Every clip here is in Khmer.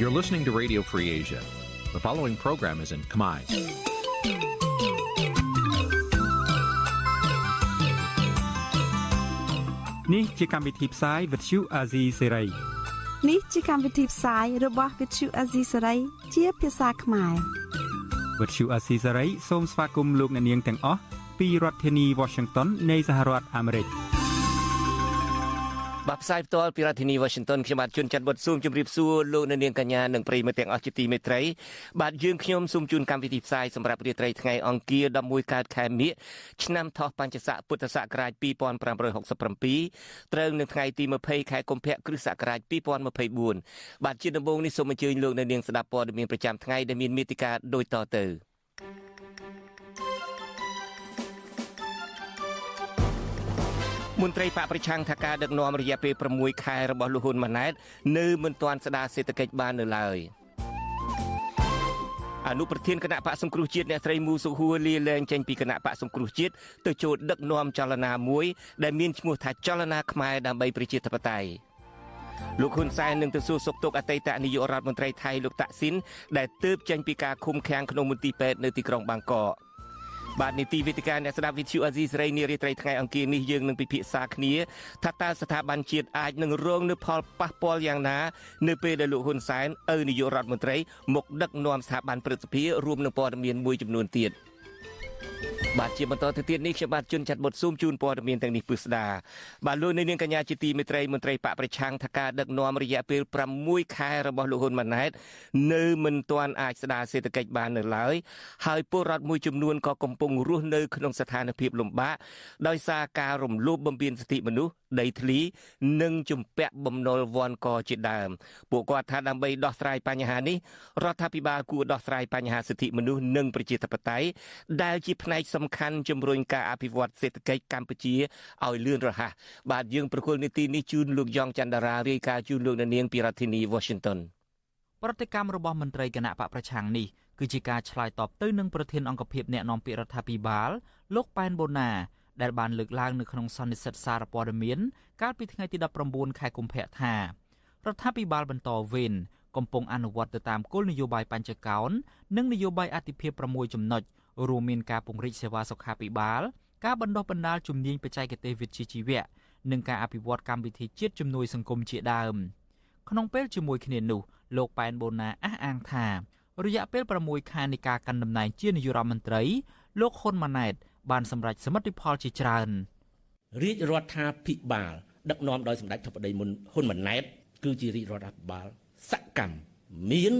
You're listening to Radio Free Asia. The following program is in Khmer. នេះជាកម្មវិធីផ្សាយ Vuthu Azizi Serai នេះជាកម្មវិធីផ្សាយរបស់ Vuthu Azizi Serai ជាភាសាខ្មែរ Vuthu Azizi Serai សូមស្វាគមន៍លោកអ្នកនាងទាំងអស់ពីរដ្ឋធានី Washington នៃសហរដ្ឋអាមេរិក។ បាទផ្សាយផ្ទាល់ពីរដ្ឋធានី Washington ខ្ញុំបាទជួនច័ន្ទបុតស៊ូមជម្រាបសួរលោកអ្នកនាងកញ្ញានិងប្រិយមិត្តទាំងអស់ជាទីមេត្រីបាទយើងខ្ញុំសូមជូនកម្មវិធីផ្សាយសម្រាប់រាត្រីថ្ងៃអង្គារ11កើតខែមិញឆ្នាំថោះបัญចស័កពុទ្ធសករាជ2567ត្រូវនៅថ្ងៃទី20ខែកុម្ភៈគ្រិស្តសករាជ2024បាទជាដំបូងនេះសូមអញ្ជើញលោកអ្នកនាងស្ដាប់ព័ត៌មានប្រចាំថ្ងៃដែលមានមេតិការដូចតទៅ មន្ត្រីបកប្រឆាំងថាការដឹកនាំរយៈពេល6ខែរបស់លោកហ៊ុនម៉ាណែតនៅមិនទាន់ស្ដារសេដ្ឋកិច្ចបាននៅឡើយអនុប្រធានគណៈបកសង្គ្រោះជាតិអ្នកស្រីមូសុហួរលាលែងចេញពីគណៈបកសង្គ្រោះជាតិទៅចូលដឹកនាំចលនាមួយដែលមានឈ្មោះថាចលនាខ្មែរដើម្បីប្រជាធិបតេយ្យលោកហ៊ុនសែននឹងទៅសួរសុខទុក្ខអតីតនាយករដ្ឋមន្ត្រីថៃលោកតាក់ស៊ីនដែលទើបចេញពីការឃុំឃាំងក្នុងមន្ទីរពេទ្យនៅទីក្រុងបាងកក បាទនីតិវិទ្យាអ្នកស្ដាប់វិទ្យុអាស៊ីសេរីនារីត្រីថ្ងៃអង្គារនេះយើងនឹងពិភាក្សាគ្នាថាតើស្ថាប័នជាតិអាចនឹងរងនូវផលប៉ះពាល់យ៉ាងណា នៅពេលដែលលោកហ៊ុនសែនឪនាយករដ្ឋមន្ត្រីមកដឹកនាំស្ថាប័នព្រឹទ្ធសភារួមនឹងព័ត៌មានមួយចំនួនទៀត។ បាទជាបន្តទៅទៀតនេះខ្ញុំបាទជួនចាត់បុតស៊ូមជូនព័ត៌មានទាំងនេះពិស្ដាបាទលោកនាងកញ្ញាជាទីមេត្រីមន្ត្រីបកប្រឆាំងថាការដឹកនាំរយៈពេល6ខែរបស់លោកហ៊ុនម៉ាណែតនៅមិនទាន់អាចស្ដារសេដ្ឋកិច្ចបាននៅឡើយហើយពលរដ្ឋមួយចំនួនក៏កំពុងរស់នៅក្នុងស្ថានភាពលំបាកដោយសារការរំលោភបំពានសិទ្ធិមនុស្សដីធ្លីនិងជំពាក់បំណុលវ័នកជាដើមពួកគាត់ថាដើម្បីដោះស្រាយបញ្ហានេះរដ្ឋាភិបាលគួរដោះស្រាយបញ្ហាសិទ្ធិមនុស្សនិងប្រជាធិបតេយ្យដែលជាផ្នែកសំខាន់ជំរុញការអភិវឌ្ឍសេដ្ឋកិច្ចកម្ពុជាឲ្យលឿនរហ័សបាទយើងប្រកុលនីតិនេះជូនលោកយ៉ងច័ន្ទរារាយការណ៍ជូនលោកនាងពីរដ្ឋធានី Washington ប្រតិកម្មរបស់មន្ត្រីគណៈបកប្រឆាំងនេះគឺជាការឆ្លើយតបទៅនឹងប្រធានអង្គភិបអ្នកនាំពាក្យរដ្ឋាភិបាលលោកប៉ែនបូណាដែលបានលើកឡើងនៅក្នុងសន្និសីទសារព័ត៌មានកាលពីថ្ងៃទី19ខែកុម្ភៈថារដ្ឋាភិបាលបន្តវេនកំពុងអនុវត្តទៅតាមគោលនយោបាយបញ្ចកោណនិងនយោបាយអតិភិប6ចំណុច រួមមានការពង្រីកសេវាសុខាភិបាលការបណ្ដុះបណ្ដាលជំនាញបច្ចេកទេសវិទ្យាជីវៈនិងការអភិវឌ្ឍកម្មវិធីជាតិជំនួយសង្គមជាដើមក្នុងពេលជាមួយគ្នានោះលោកប៉ែនបូណាអះអាងថា រយៈពេល6ខែនៃការកាន់តំណែងជានាយករដ្ឋមន្ត្រីលោកហ៊ុនម៉ាណែត បានសម្រេចសមិទ្ធផលជាច្រើនរាជរដ្ឋាភិបាលដឹកនាំដោយសម្ដេចធិបតីមុនហ៊ុនម៉ាណែតគឺជារាជរដ្ឋាភិបាលសកម្មមាន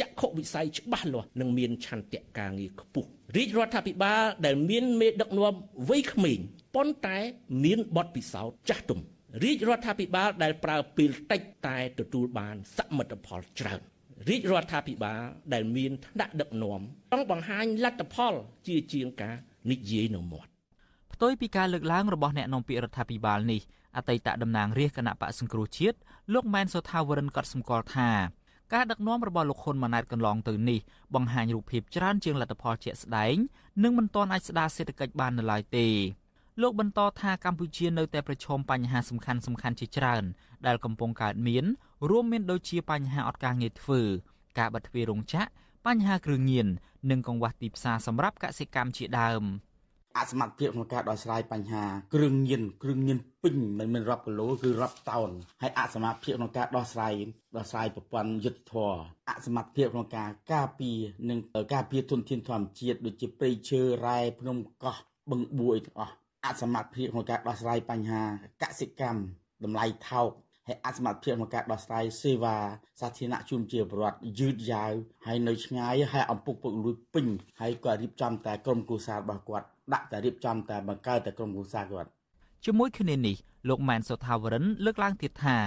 ចក្ខុវិស័យច្បាស់លាស់និងមានឆន្ទៈការងារខ្ពស់រាជរដ្ឋាភិបាលដែលមានមេដឹកនាំវ័យក្មេងប៉ុន្តែមានបទពិសោធន៍ចាស់ទុំរាជរដ្ឋាភិបាលដែលប្រើពេលតិចតែទទួលបានសមិទ្ធផលច្រើនរាជរដ្ឋាភិបាលដែលមានឋានៈដឹកនាំចង់បង្ហាញលទ្ធផលជាជាងការនិយាយនៅមាត់ផ្ទុយពីការលើកឡើងរបស់អ្នកនាំពាក្យរដ្ឋាភិបាលនេះអតីតតំណាងរាជគណៈបកសង្គ្រោះជាតិលោកម៉ែនសុថាវរិនក៏សម្គាល់ថា ការដឹកនាំរបស់លោកហ៊ុនម៉ាណែតកន្លងទៅនេះបង្ហាញរូបភាពច្រើនជាងលទ្ធផលជាក់ស្ដែងនិងមិនទាន់អាចស្ដារសេដ្ឋកិច្ចបាននៅឡើយទេលោកបន្តថាកម្ពុជានៅតែប្រឈមបញ្ហាសំខាន់សំខាន់ជាច្រើនដែលកំពុងកើតមានរួមមានដូចជាបញ្ហាអត់ការងារធ្វើការបិទទ្វាររោងចក្របញ្ហាគ្រឿងញៀននិងកង្វះទីផ្សារសម្រាប់កសិកម្មជាដើម អសមត្ថភាពក្នុងការដោះស្រាយបញ្ហាគ្រឿងញៀនគ្រឿងញៀនពេញមិនមែនរាប់គីឡូគឺរាប់តោនហើយអសមត្ថភាពក្នុងការដោះស្រាយដោះស្រាយប្រព័ន្ធយុទ្ធធរអសមត្ថភាពក្នុងការការពារនិងការពារទុនធានធម្មជាតិដូចជាព្រៃឈើរ៉ែភ្នំកោះបឹងបួយទាំងអស់អសមត្ថភាពក្នុងការដោះស្រាយបញ្ហាកសិកម្មតម្លៃថោកហើយអសមត្ថភាពក្នុងការដោះស្រាយសេវាសាធារណៈជូនជាប្រវត្តិយឺតយ៉ាវហើយនៅឆ្ងាយហើយអំពុកពុកលួចពេញហើយក៏រៀបចំតែក្រុមគូសាររបស់គាត់ដាក់តែរៀបចំតែបង្កើតតែក្រុមគូសារគាត់ជាមួយគ្នានេះលោកម៉ែនសុថាវរិនលើកឡើងទៀតថា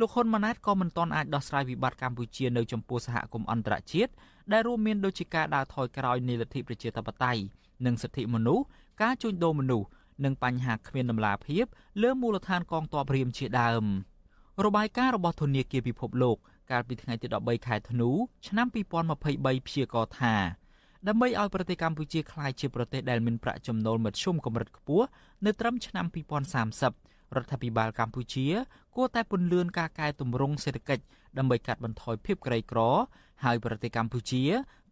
លោកហ៊ុនម៉ាណែតក៏មិនទាន់អាចដោះស្រាយវិបត្តិកម្ពុជានៅចំពោះសហគមន៍អន្តរជាតិដែលរួមមានដូចជាការដើរថយក្រោយនៃលទ្ធិប្រជាធិបតេយ្យនិងសិទ្ធិមនុស្សការជួញដូរមនុស្សនិងបញ្ហាគ្មានដំណាភាពលើមូលដ្ឋានកងទ័ពរៀមជាដើម។របាយការណ៍របស់ធនាគារពិភពលោកកាលពីថ្ងៃទី13ខែធ្នូឆ្នាំ2023ព្យាករថា ដើម្បីឲ្យប្រទេសកម្ពុជាក្លាយជាប្រទេសដែលមានប្រាក់ចំណូលមធ្យមកម្រិតខ្ពស់នៅត្រឹមឆ្នាំ2030រដ្ឋាភិបាលកម្ពុជាគួរតែពន្លឿនការកែតម្រង់សេដ្ឋកិច្ចដើម្បីកាត់បន្ថយភាពក្រីក្រ ហើយប្រទេសកម្ពុជា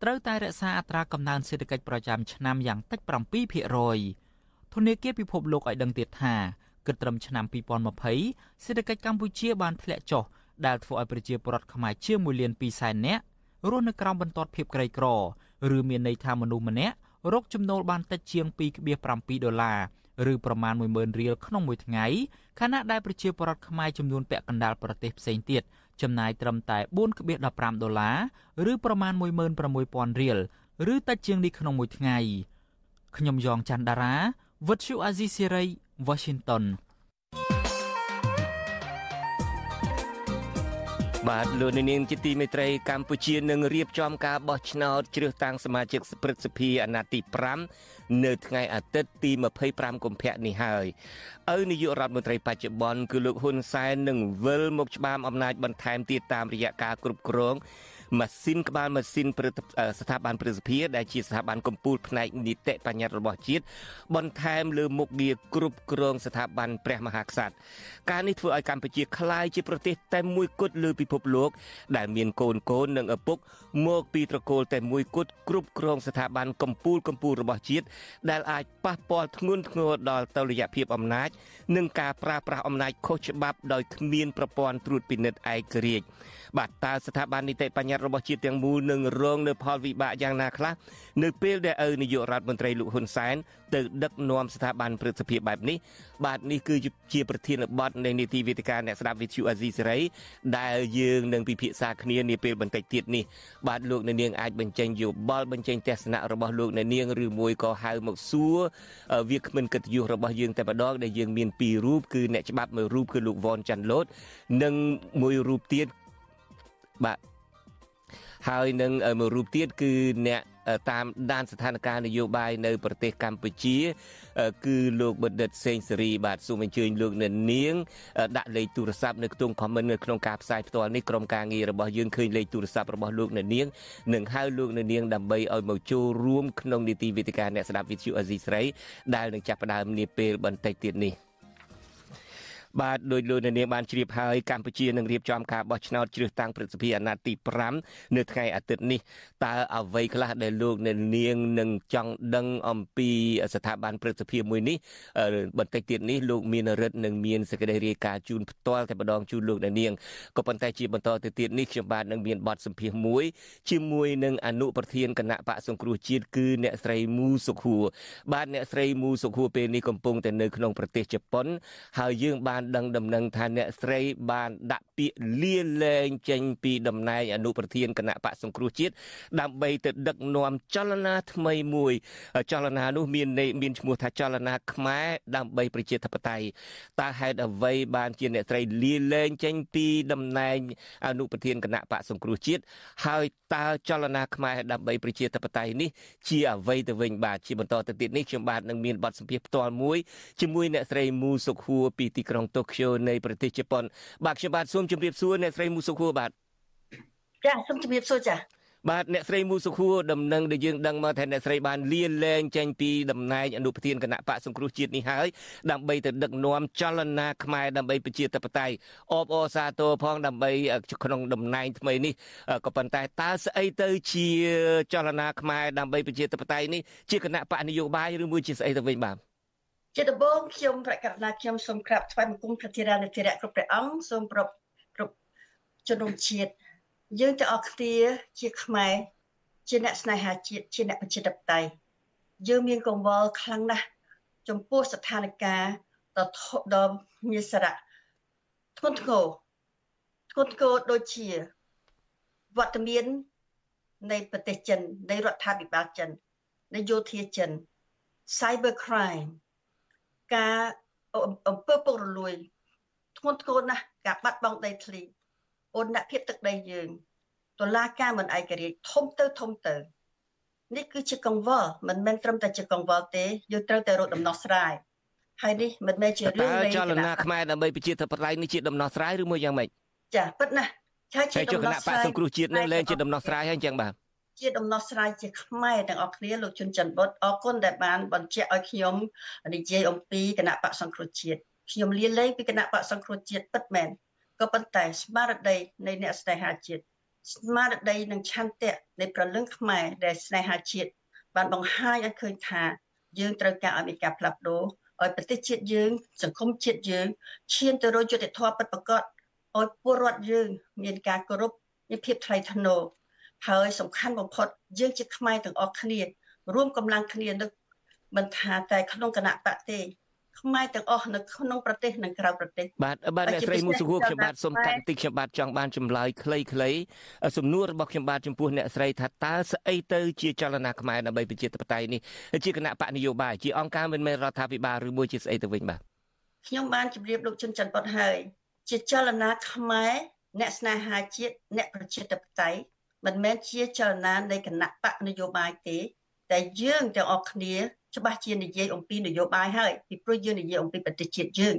ត្រូវតែរក្សាអត្រាកំណើនសេដ្ឋកិច្ចប្រចាំឆ្នាំយ៉ាងតិច7%ធនាគារពិភពលោកឲ្យដឹងទៀតថាគិតត្រឹមឆ្នាំ2020សេដ្ឋកិច្ចកម្ពុជាបានធ្លាក់ចុះដែលធ្វើឲ្យប្រជាពលរដ្ឋខ្មែរជាង1លាន2សែននាក់រស់នៅក្រោមបន្ទាត់ភាពក្រីក្រ ឬមានន័យថាមនុស្សម្នាក់រកចំណូលបានតិចជាង2.7ដុល្លារឬប្រមាណ10000រៀលក្នុងមួយថ្ងៃខណៈដែលប្រជាពលរដ្ឋខ្មែរចំនួនពាក់កណ្ដាលប្រទេសផ្សេងទៀតចំណាយត្រឹមតែ4.15ដុល្លារឬប្រមាណ16000រៀលឬតិចជាងនេះក្នុងមួយថ្ងៃខ្ញុំយ៉ងច័ន្ទដារាវិទ្យុអាស៊ីសេរី Washington បាទលោកនាងជាទីមេត្រីកម្ពុជានឹងរៀបចំការបោះឆ្នោតជ្រើសតាំងសមាជិកព្រឹទ្ធសភាអាណត្តិទី5នៅថ្ងៃអាទិត្យទី25កុម្ភៈនេះហើយឪនាយករដ្ឋមន្ត្រីបច្ចុប្បន្នគឺលោកហ៊ុនសែននឹងវិលមកច្បាមអំណាចបន្ថែមទៀតតាមរយៈការគ្រប់គ្រង ម៉ាស៊ីនក្បាលម៉ាស៊ីនស្ថាប័នព្រឹទ្ធសភាដែលជាស្ថាប័នកម្ពុជាផ្នែកនីតិបញ្ញត្តិរបស់ជាតិបន្ថែមលើមុខងារគ្រប់គ្រងស្ថាប័នព្រះមហាក្សត្រការនេះធ្វើឲ្យកម្ពុជាក្លាយជាប្រទេសតែមួយគត់លើពិភពលោក ដែលមានកូនកូននិងឪពុកមកពីត្រកូលតែមួយគត់គ្រប់គ្រងស្ថាប័នកម្ពុជាកម្ពុជារបស់ជាតិដែលអាចប៉ះពាល់ធ្ងន់ធ្ងរដល់តុល្យភាពអំណាច និងការប្រើប្រាស់អំណាចខុសច្បាប់ដោយគ្មានប្រព័ន្ធត្រួតពិនិត្យឯករាជ្យបាទតើស្ថាប័ននីតិបញ្ញត្តិរបស់ជាតិទាំងមូលនឹងរងនៅផលវិបាកយ៉ាងណាខ្លះនៅពេលដែលឪនាយករដ្ឋមន្ត្រីលោកហ៊ុនសែនទៅដឹកនាំស្ថាប័នព្រឹទ្ធសភាបែបនេះបាទនេះគឺជាប្រធានបទនៃនីតិវិទ្យាអ្នកស្ដាប់វិទ្យុអាស៊ីសេរីដែលយើងនឹងពិភាក្សាគ្នានាពេលបន្តិចទៀតនេះបាទលោកអ្នកនាងអាចបញ្ចេញយោបល់បញ្ចេញទស្សនៈរបស់លោកអ្នកនាងឬមួយក៏ហៅមកសួរវាគ្មិនកិត្តិយសរបស់យើងតែម្ដងដែលយើងមានពីររូបគឺអ្នកច្បាប់មួយរូបគឺលោកវ៉នចាន់លូតនិងមួយរូបទៀតបាទ ហើយនឹងមួយរូបទៀតគឺអ្នកតាមដានស្ថានភាពនយោបាយនៅប្រទេសកម្ពុជា គឺលោកបណ្ឌិតសេងសេរីបាទសូមអញ្ជើញលោកអ្នកនាងដាក់លេខទូរស័ព្ទនៅក្នុង comment នៅក្នុងការផ្សាយផ្ទាល់នេះក្រុមការងាររបស់យើងឃើញលេខទូរស័ព្ទរបស់លោកអ្នកនាងនឹងហៅលោកអ្នកនាងដើម្បីឲ្យមកចូលរួមក្នុងនីតិវិទ្យាអ្នកស្ដាប់វិទ្យុអេស៊ីស្រីដែលនឹងចាប់ផ្ដើមនាពេលបន្តិចទៀតនេះ។ បាទដោយលោកនាងបានជ្រាបហើយកម្ពុជានឹងរៀបចំការបោះឆ្នោតជ្រើសតាំងព្រឹទ្ធសភាអាណត្តិទី5នៅថ្ងៃអាទិត្យនេះតើអ្វីខ្លះដែលលោកនាងនឹងចង់ដឹងអំពីស្ថាប័នព្រឹទ្ធសភាមួយនេះបន្តិចទៀតនេះលោកមានរិទ្ធនឹងមានសេចក្តីរាយការណ៍ជូនផ្ទាល់តែម្ដងជូនលោកនាងក៏ប៉ុន្តែជាបន្តទៅទៀតនេះខ្ញុំបាទនឹងមានបទសម្ភាសន៍មួយជាមួយនឹងអនុប្រធានគណៈបកសង្គ្រោះជាតិគឺអ្នកស្រីមូសុខួរបាទអ្នកស្រីមូសុខួរពេលនេះកំពុងតែនៅក្នុងប្រទេសជប៉ុនហើយយើងបានបានដឹងដំណឹងថាអ្នកស្រីបានដាក់ពាក្យលាលែងចេញពីតំណែងអនុប្រធានគណៈបកសង្គ្រោះជាតិដើម្បីទៅដឹកនាំចលនាថ្មីមួយ ចលនានោះមានមានឈ្មោះថាចលនាខ្មែរដើម្បីប្រជាធិបតេយ្យតើហេតុអ្វីបានជាអ្នកស្រីលាលែងចេញពីតំណែងអនុប្រធានគណៈបកសង្គ្រោះជាតិហើយតើចលនាខ្មែរដើម្បីប្រជាធិបតេយ្យនេះជាអ្វីទៅវិញបាទជាបន្តទៅទៀតនេះខ្ញុំបាទនឹងមានបទសម្ភាសន៍ផ្ទាល់មួយជាមួយអ្នកស្រីមូសុខហួរពីទីក្រុងតូក្យូនៃប្រទេសជប៉ុនបាទខ្ញុំបាទសូមជម្រាបសួរអ្នកស្រីមូសុខួរបាទចាសូមជម្រាបសួរចាបាទអ្នកស្រីមូសុខួរដំណឹងដែលយើងដឹងមកថាអ្នកស្រីបានលាលែងចេញពីតំណែងអនុប្រធានគណៈបកសង្គ្រោះជាតិនេះហើយដើម្បីទៅដឹកនាំចលនាខ្មែរដើម្បីប្រជាធិបតេយ្យអបអរសាទរផងដើម្បីក្នុងតំណែងថ្មីនេះក៏ប៉ុន្តែតើស្អីទៅជាចលនាខ្មែរដើម្បីប្រជាធិបតេយ្យនេះជាគណៈបកនយោបាយឬមួយជាស្អីទៅវិញបាទ ជាដំបូងខ្ញុំប្រកាសថាខ្ញុំសូមក្រាបថ្វាយបង្គំព្រះធិរានុធិរៈគ្រប់ព្រះអង្គសូមប្រពគ្រប់ជនរួមជាតិយើងទាំងអស់គ្នាជាខ្មែរជាអ្នកស្នេហាជាតិជាអ្នកប្រជាធិបតេយ្យយើងមានកង្វល់ខ្លាំងណាស់ចំពោះស្ថានភាពដ៏ដ៏មានសារៈធ្ងន់ធ្ងរធ្ងន់ធ្ងរដូចជាវត្តមាននៃប្រទេសចិននៃរដ្ឋាភិបាលចិននៃយោធាចិន cyber crime ការអំពើពុករលួយធ្ងន់ធ្ងរណាស់ការបាត់បង់ដីធ្លីអូនភាពទឹកដីយើងតុលាការមិនឯករាជ្យធំទៅធំទៅនេះគឺជាកង្វល់មិនមែនត្រឹមតែជាកង្វល់ទេយើងត្រូវតែរកដំណោះស្រាយហើយនេះមិនមែនជារឿងលេងចលនាខ្មែរដើម្បីប្រជាធិបតេយ្យនេះជាដំណោះស្រាយឬមួយយ៉ាងម៉េចចាពិតណាស់ហើយជាដំណោះស្រាយហើយជាដំណោះស្រាយហើយអញ្ចឹងបាទ ជាដំណោះស្រាយជាខ្មែរទាំងអស់គ្នាលោកជុនច័ន្ទបុតអរគុណដែលបានបញ្ជាក់ឲ្យខ្ញុំនិយាយអំពីគណៈបកសង្គ្រោះជាតិខ្ញុំលាលែងពីគណៈបកសង្គ្រោះជាតិពិតមែនក៏ប៉ុន្តែស្មារតីនៃអ្នកស្នេហាជាតិស្មារតីនិងឆន្ទៈនៃប្រលឹងខ្មែរដែលស្នេហាជាតិបានបង្ហាញឲ្យឃើញថាយើងត្រូវការឲ្យមានការផ្លាស់ប្ដូរឲ្យប្រទេសជាតិយើង សង្គមជាតិយើងឈានទៅរកយុត្តិធម៌ពិតប្រាកដឲ្យពលរដ្ឋយើង មានការគោរពមានភាពថ្លៃថ្នូរ ហើយសំខាន់បំផុតយើងជាខ្មែរទាំងអស់គ្នា រួមកម្លាំងគ្នានឹកមិនថាតែក្នុងគណៈបកទេខ្មែរទាំងអស់នៅក្នុងប្រទេសនិងក្រៅប្រទេសបាទបាទអ្នកស្រីមូសុខួរខ្ញុំបាទសូមកាត់បន្តិចខ្ញុំបាទចង់បានចម្លើយខ្លីៗសំណួររបស់ខ្ញុំបាទចំពោះអ្នកស្រីថាតើស្អីទៅជាចលនាខ្មែរដើម្បីប្រជាធិបតេយ្យនេះជាគណៈបកនយោបាយជាអង្គការមិនមែនរដ្ឋាភិបាលឬមួយជាស្អីទៅវិញបាទខ្ញុំបានជម្រាបលោកជុនច័ន្ទបុតហើយជាចលនាខ្មែរអ្នកស្នេហាជាតិអ្នកប្រជាធិបតេយ្យ មិនមែនជាចលនានៃគណៈបកនយោបាយទេ តែយើងទាំងអស់គ្នាច្បាស់ជានិយាយអំពីនយោបាយហើយពីព្រោះយើងនិយាយអំពីប្រទេសជាតិយើង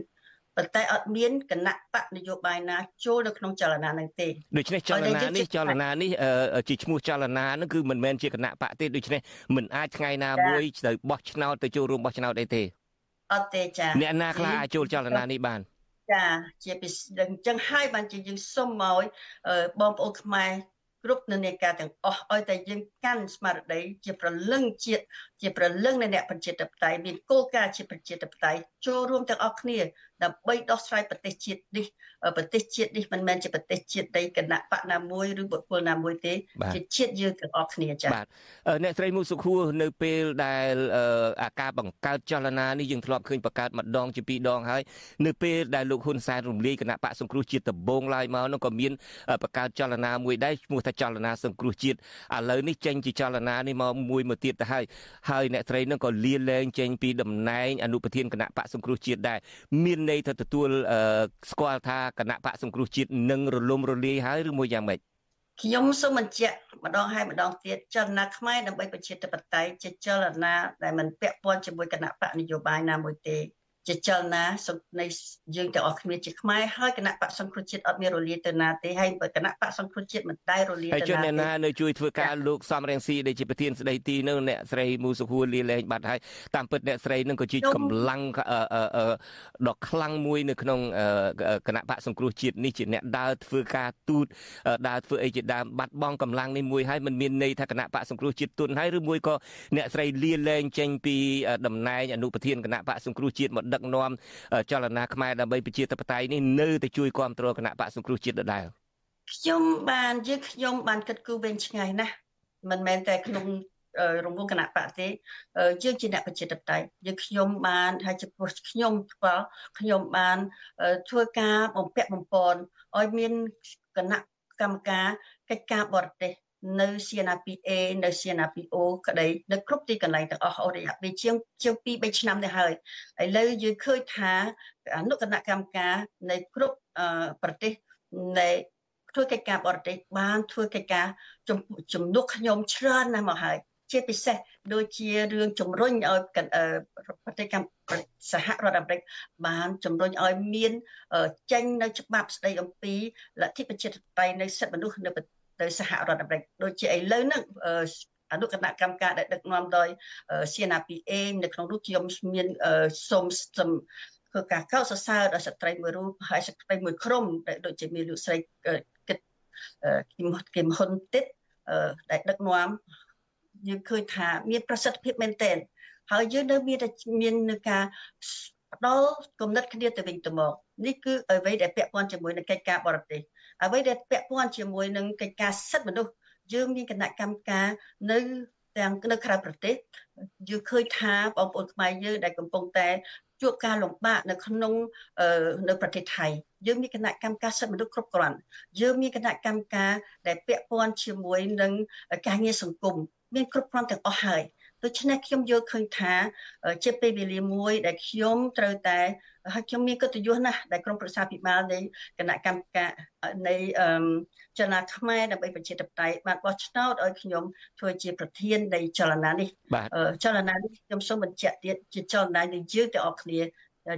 ប៉ុន្តែអត់មានគណៈបកនយោបាយណាចូលនៅក្នុងចលនានឹងទេដូច្នេះចលនានេះចលនានេះជាឈ្មោះចលនានឹងគឺមិនមែនជាគណៈបកទេដូច្នេះមិនអាចថ្ងៃណាមួយទៅបោះឆ្នោតទៅចូលរួមបោះឆ្នោតអីទេអត់ទេចាអ្នកណាខ្លះអាចចូលចលនានេះបានចាជាពិសេសអញ្ចឹងហើយបានជាយើងសុំមកបងប្អូនខ្មែរ គ្រប់និន្នាការទាំងអស់ឲ្យតែយើងកាន់ស្មារតីជាប្រលឹងជាតិជាប្រលឹងនៃអ្នកប្រជាធិបតេយ្យមានគោលការណ៍ជាប្រជាធិបតេយ្យចូលរួមទាំងអស់គ្នា ដើម្បីដោះស្រាយប្រទេសជាតិនេះប្រទេសជាតិនេះមិនមែនជាប្រទេសជាតិនៃគណៈបកណាមួយឬបុគ្គលណាមួយទេជាជាតិយើងទាំងអស់គ្នាចា៎បាទអ្នកស្រីមូសុខួរនៅពេលដែលអាការបង្កើតចលនានេះយើងធ្លាប់ឃើញបង្កើតម្ដងជាពីរដងហើយនៅពេលដែលលោកហ៊ុនសែនរំលាយគណៈបកសង្គ្រោះជាតិដំបងឡើយមកនោះក៏មានបង្កើតចលនាមួយដែរឈ្មោះថាចលនាសង្គ្រោះជាតិឥឡូវនេះចេញជាចលនានេះមកមួយមកទៀតទៅហើយហើយអ្នកស្រីនឹងក៏លាលែងចេញពីតំណែងអនុប្រធានគណៈបកសង្គ្រោះជាតិដែរមានន័យថាទទួលស្គាល់ថាគណៈបកសង្គ្រោះជាតិនឹងរលំរលាយហើយឬមួយយ៉ាងម៉េចខ្ញុំសូមបញ្ជាក់ម្ដងហើយម្ដងទៀតចលនាខ្មែរដើម្បីប្រជាធិបតេយ្យជាចលនាដែលមិនពាក់ព័ន្ធជាមួយគណៈបកនយោបាយណាមួយទេ ជាចលនានៃយើងទាំងអស់គ្នាជាខ្មែរហើយគណៈបកសង្គ្រោះជាតិអត់មានរលាយទៅណាទេហើយគណៈបកសង្គ្រោះជាតិមិនដែលរលាយទៅណាទេហើយជនអ្នកណានៅជួយធ្វើការលោកសំរងស៊ីដែលជាប្រធានស្ដីទីនៅអ្នកស្រីមូសុខួរលាលែងបាត់ហើយតាមពិតអ្នកស្រីនឹងក៏ជាកម្លាំងដ៏ខ្លាំងមួយនៅក្នុងគណៈបកសង្គ្រោះជាតិនេះជាអ្នកដើរធ្វើការទូតដើរធ្វើអីជាដើមបាត់បង់កម្លាំងនេះមួយហើយមិនមានន័យថាគណៈបកសង្គ្រោះជាតិទុនហើយឬមួយក៏អ្នកស្រីលាលែងចេញពីតំណែងអនុប្រធានគណៈបកសង្គ្រោះជាតិមកដឹកនាំចលនាខ្មែរដើម្បីប្រជាធិបតេយ្យនេះនៅតែជួយគ្រប់គ្រងគណៈបកសង្គ្រោះជាតិដដែលខ្ញុំបានយើងខ្ញុំបានគិតគូរវែងឆ្ងាយណាស់មិនមែនតែក្នុងរង្វង់គណៈបកទេយើងជាអ្នកប្រជាធិបតេយ្យយើងខ្ញុំបានថាចំពោះខ្ញុំផ្ទាល់ខ្ញុំបានធ្វើការបំពាក់បំពន់ឲ្យមានគណៈកម្មការកិច្ចការបរទេស នៅ CNPA នៅ CNPO ក្តីនៅគ្រប់ទីកន្លែងទាំងអស់អស់រយៈពេលជាងជាង2 3ឆ្នាំទៅហើយឥឡូវយើងឃើញថាអនុគណៈកម្មការនៃគ្រប់ប្រទេសនៃធ្វើកិច្ចការបរទេសបានធ្វើកិច្ចការជំនួសខ្ញុំច្រើនណាស់មកហើយជាពិសេសដូចជារឿងជំរុញឲ្យប្រទេសកម្ពុជាសហរដ្ឋអាមេរិកបានជំរុញឲ្យមានចេញនៅច្បាប់ស្តីអំពីលទ្ធិប្រជាធិបតេយ្យនៃសិទ្ធិមនុស្សនៅ ទៅសហរដ្ឋអាមេរិកដូចជាឥឡូវហ្នឹងអនុគណៈកម្មការដែលដឹកនាំដោយ CNPA នៅក្នុងនោះខ្ញុំមានសូមធ្វើការកោតសរសើរដល់ស្ត្រីមួយរូបហើយស្ត្រីមួយក្រុមដែលដូចជាមានលោកស្រីគិតគឹមគឹមហ៊ុនទឹកដែលដឹកនាំយើងឃើញថាមានប្រសិទ្ធភាពមែនទែនហើយយើងនៅមានតែមាននៅការផ្ដល់គំនិតគ្នាទៅវិញទៅមកនេះគឺអ្វីដែលពាក់ព័ន្ធជាមួយនឹងកិច្ចការបរទេស អ្វីដែលពាក់ព័ន្ធជាមួយនឹងកិច្ចការសិទ្ធិមនុស្សយើងមានគណៈកម្មការនៅទាំងនៅក្រៅប្រទេសយើងឃើញថាបងប្អូនខ្មែរយើងដែលកំពុងតែជួបការលំបាកនៅក្នុងនៅប្រទេសថៃយើងមានគណៈកម្មការសិទ្ធិមនុស្សគ្រប់គ្រាន់យើងមានគណៈកម្មការដែលពាក់ព័ន្ធជាមួយនឹងការងារសង្គមមានគ្រប់គ្រាន់ទាំងអស់ហើយដូច្នេះខ្ញុំយល់ឃើញថា ជាពេលវេលាមួយដែលខ្ញុំត្រូវតែ ហើយខ្ញុំមានកិត្តិយសណាស់ដែលក្រុមប្រឹក្សាភិបាលនៃគណៈកម្មការនៃចលនាខ្មែរដើម្បីប្រជាធិបតេយ្យបានបោះឆ្នោតឲ្យខ្ញុំធ្វើជាប្រធាននៃចលនានេះចលនានេះខ្ញុំសូមបញ្ជាក់ទៀតជាចលនានៃយើងទាំងអស់គ្នា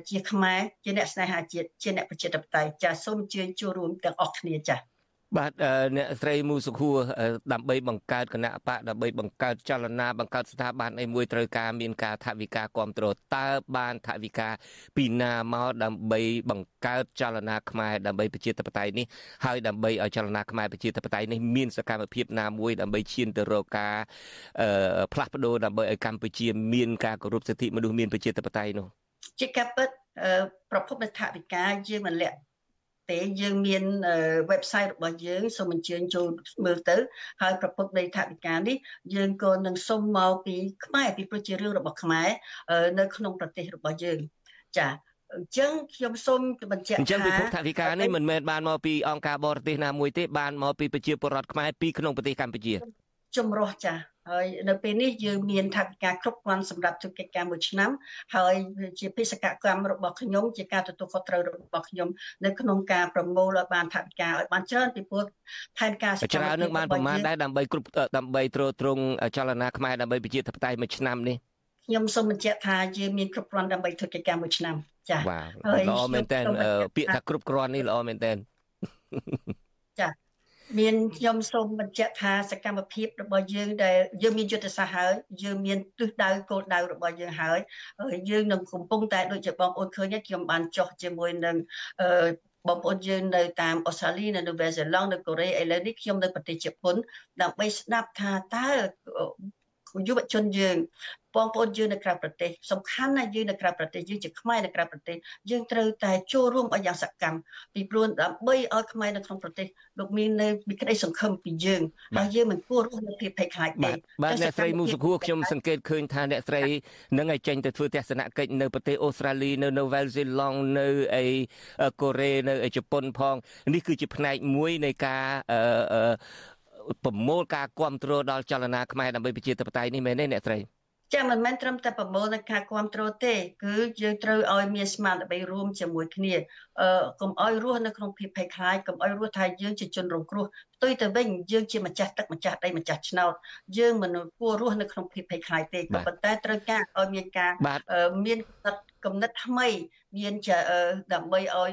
ជាខ្មែរជាអ្នកស្នេហាជាតិជាអ្នកប្រជាធិបតេយ្យចាសសូមអញ្ជើញចូលរួមទាំងអស់គ្នាចាស បាទអ្នកស្រីមូសុខួរដើម្បីបង្កើតគណៈបកដើម្បីបង្កើតចលនាបង្កើតស្ថាប័នអីមួយត្រូវការមានការថវិកាគ្រប់គ្រងតើបានថវិកាពីណាមកដើម្បីបង្កើតចលនាខ្មែរដើម្បីប្រជាធិបតេយ្យនេះហើយដើម្បីឲ្យចលនាខ្មែរប្រជាធិបតេយ្យនេះមានសកម្មភាពណាមួយដើម្បីឈានទៅរកការផ្លាស់ប្ដូរដើម្បីឲ្យកម្ពុជាមានការគោរពសិទ្ធិមនុស្សមានប្រជាធិបតេយ្យនោះជាការពិតប្រភពនៃថវិកាយើងមិនលាក់ ទេយើងមាន website របស់យើងសូមអញ្ជើញចូលមើលទៅ ហើយប្រពុតនៃថវិកានេះយើងក៏នឹងសុំមកពីខ្មែរពីប្រជារឿងរបស់ខ្មែរនៅក្នុងប្រទេសរបស់យើងចាអញ្ចឹងខ្ញុំសូមបញ្ជាក់ថាអញ្ចឹងពិភពថវិកានេះមិនមែនបានមកពីអង្គការបរទេសណាមួយទេបានមកពីប្រជាពលរដ្ឋខ្មែរពីក្នុងប្រទេសកម្ពុជា ចម្រោះចាហើយនៅពេលនេះយើងមានថវិកាគ្រប់គ្រាន់សម្រាប់ធ្វើកិច្ចការមួយឆ្នាំហើយជាបេសកកម្មរបស់ខ្ញុំជាការទទួលខុសត្រូវរបស់ខ្ញុំនៅក្នុងការប្រមូលឲ្យបានថវិកាឲ្យបានច្រើនពីព្រោះផែនការច្រើននឹងបានប្រមាណដែរដើម្បីគ្រប់ដើម្បីទ្រទ្រង់ចលនាខ្មែរដើម្បីប្រជាធិបតេយ្យមួយឆ្នាំនេះខ្ញុំសូមបញ្ជាក់ថាយើងមានគ្រប់គ្រាន់ដើម្បីធ្វើកិច្ចការមួយឆ្នាំចា៎បាទល្អមែនតើពាក្យថាគ្រប់គ្រាន់នេះល្អមែនតើចា៎ មានខ្ញុំសូមបញ្ជាក់ថាសកម្មភាពរបស់យើងដែលយើងមានយុទ្ធសាស្ត្រហើយយើងមានទិសដៅគោលដៅរបស់យើងហើយយើងនឹងកំពុងតែដូចជាបងប្អូនឃើញខ្ញុំបានចុះជាមួយនឹងបងប្អូនយើងនៅតាមអូស្ត្រាលីនៅនូវែលសេឡង់នៅកូរ៉េឥឡូវនេះខ្ញុំនៅប្រទេសជប៉ុនដើម្បីស្ដាប់ថាតើ យុវជនយើងបងប្អូនយើងនៅក្រៅប្រទេសសំខាន់ណាស់យើងនៅក្រៅប្រទេសយើងជាខ្មែរនៅក្រៅប្រទេសយើងត្រូវតែចូលរួមឲ្យយ៉ាងសកម្មពីព្រោះដើម្បីឲ្យខ្មែរនៅក្នុងប្រទេសលោកមាននៅមានក្តីសង្ឃឹមពីយើងហើយយើងមិនគួររស់នៅភាពភ័យខ្លាចទេបាទអ្នកស្រីមូសុខួរខ្ញុំសង្កេតឃើញថាអ្នកស្រីនឹងឲ្យចេញទៅធ្វើទស្សនកិច្ចនៅប្រទេសអូស្ត្រាលីនៅនៅវែលសេឡង់នៅអីកូរ៉េនៅជប៉ុនផងនេះគឺជាផ្នែកមួយនៃការអឺ ប្រមូលការគ្រប់គ្រងដល់ចលនាខ្មែរដើម្បីប្រជាធិបតេយ្យនេះមែនទេអ្នកស្រីចាមិនមែនត្រឹមតែប្រមូលនៃការគ្រប់គ្រងទេ គឺយើងត្រូវឲ្យមានស្មារតីរួមជាមួយគ្នាអឺកុំឲ្យរស់នៅក្នុងភាពភ័យខ្លាចកុំឲ្យរស់ថាយើងជាជនរងគ្រោះផ្ទុយទៅវិញយើងជាម្ចាស់ទឹកម្ចាស់ដីម្ចាស់ឆ្នោតយើងមិនគួររស់នៅក្នុងភាពភ័យខ្លាចទេក៏ប៉ុន្តែត្រូវការឲ្យមានការមានគំនិតថ្មីមានដើម្បីឲ្យ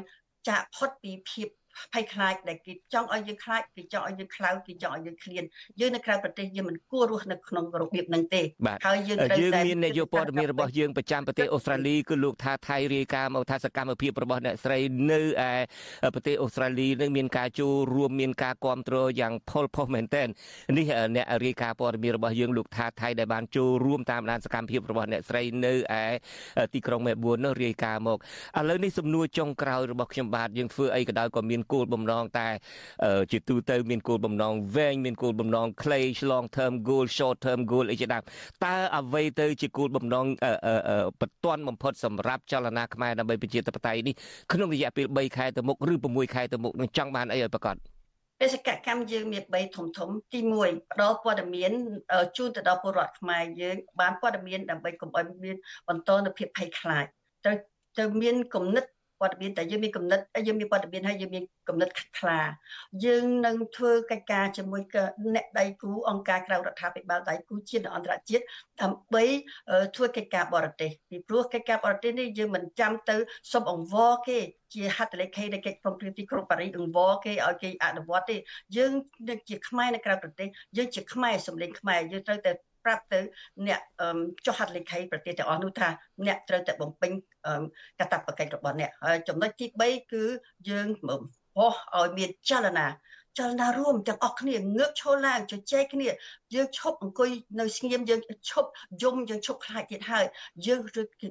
ចាក់ផុតពីភាព ភ័យខ្លាចដែលគេចង់ឲ្យយើងខ្លាចគេចង់ឲ្យយើងខ្លៅគេចង់ឲ្យយើងឃ្លានយើងនៅក្រៅប្រទេសយើងមិនគួររស់នៅក្នុងរបៀបហ្នឹងទេហើយយើងត្រូវតែយើងមាននាយកព័ត៌មានរបស់យើងប្រចាំប្រទេសអូស្ត្រាលីគឺលោកថាថៃរាយការណ៍មកថាសកម្មភាពរបស់អ្នកស្រីនៅឯប្រទេសអូស្ត្រាលីនឹងមានការចូលរួមមានការគ្រប់គ្រងយ៉ាងផលផុសមែនទែននេះអ្នករាយការណ៍ព័ត៌មានរបស់យើងលោកថាថៃដែលបានចូលរួមតាមដានសកម្មភាពរបស់អ្នកស្រីនៅឯទីក្រុងមែលប៊ននោះរាយការណ៍មកឥឡូវនេះសំណួរចុងក្រោយរបស់ខ្ញុំបាទយើងធ្វើអីក៏ដោយក៏មានគោលបំណងតែជាទូទៅមានគោលបំណងវែងមានគោលបំណងខ្លី long term goal short term goal អីជាដើមតើអ្វីទៅជាគោលបំណងបន្ទាន់បំផុតសម្រាប់ចលនាខ្មែរដើម្បីប្រជាធិបតេយ្យនេះក្នុងរយៈពេល3ខែទៅមុខឬ6ខែទៅមុខនឹងចង់បានអីឲ្យប្រកបបេសកកម្មយើងមាន3ធំធំទី1ផ្ដល់ព័ត៌មានជូនទៅដល់ពលរដ្ឋខ្មែរយើងបានព័ត៌មានដើម្បីកុំឲ្យមានបន្តនូវភាពភ័យខ្លាចត្រូវទៅមានគំនិត ព័ត៌មានតែយើងមានកំណត់យើងមានព័ត៌មានហើយយើងមានកំណត់ខ្លាយើងនឹងធ្វើកិច្ចការជាមួយអ្នកដៃគូអង្គការក្រៅរដ្ឋាភិបាលដៃគូជាតិអន្តរជាតិដើម្បីធ្វើកិច្ចការបរទេសពីព្រោះកិច្ចការបរទេសនេះយើងមិនចាំទៅសុំអង្វរគេជាហត្ថលេខីនៃកិច្ចព្រមព្រៀងទីក្រុងប៉ារីសអង្វរគេឲ្យគេអនុវត្តទេយើងជាខ្មែរនៅក្រៅប្រទេសយើងជាខ្មែរសម្លេងខ្មែរយើងត្រូវតែ ប្រាប់ទៅអ្នកចុះហត្ថលេខីប្រទេសទាំងអស់នោះថាអ្នកត្រូវតែបំពេញកាតព្វកិច្ចរបស់អ្នកហើយចំណុចទី3គឺយើងបោះឲ្យមានចលនាចលនារួមទាំងអស់គ្នាងើបឈរឡើងជជែកគ្នាយើងឈប់អង្គុយនៅស្ងៀមយើងឈប់យំយើងឈប់ខ្លាចទៀតហើយយើង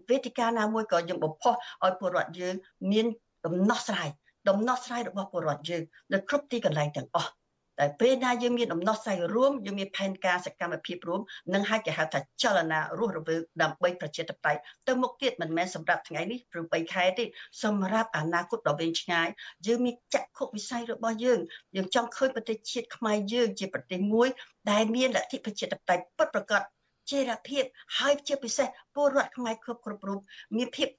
វេទិកាណាមួយក៏យើងបំផុសឲ្យពលរដ្ឋយើងមានដំណោះស្រាយដំណោះស្រាយរបស់ពលរដ្ឋយើងនៅគ្រប់ទីកន្លែងទាំងអស់ តែពេលណាយើងមានដំណោះស្រាយរួមយើងមានផែនការសកម្មភាពរួមនឹងហើយគេហៅថាចលនារស់រវើកដើម្បីប្រជាធិបតេយ្យទៅមុខទៀតមិនមែនសម្រាប់ថ្ងៃនេះព្រោះ3ខែទេសម្រាប់អនាគតដ៏វែងឆ្ងាយយើងមានចក្ខុវិស័យរបស់យើងយើងចង់ឃើញប្រទេសជាតិខ្មែរយើងជាប្រទេសមួយដែលមានលទ្ធិប្រជាធិបតេយ្យពិតប្រាកដជារភាពហើយជាពិសេសពលរដ្ឋខ្មែរគ្រប់គ្រប់រូបមានភាព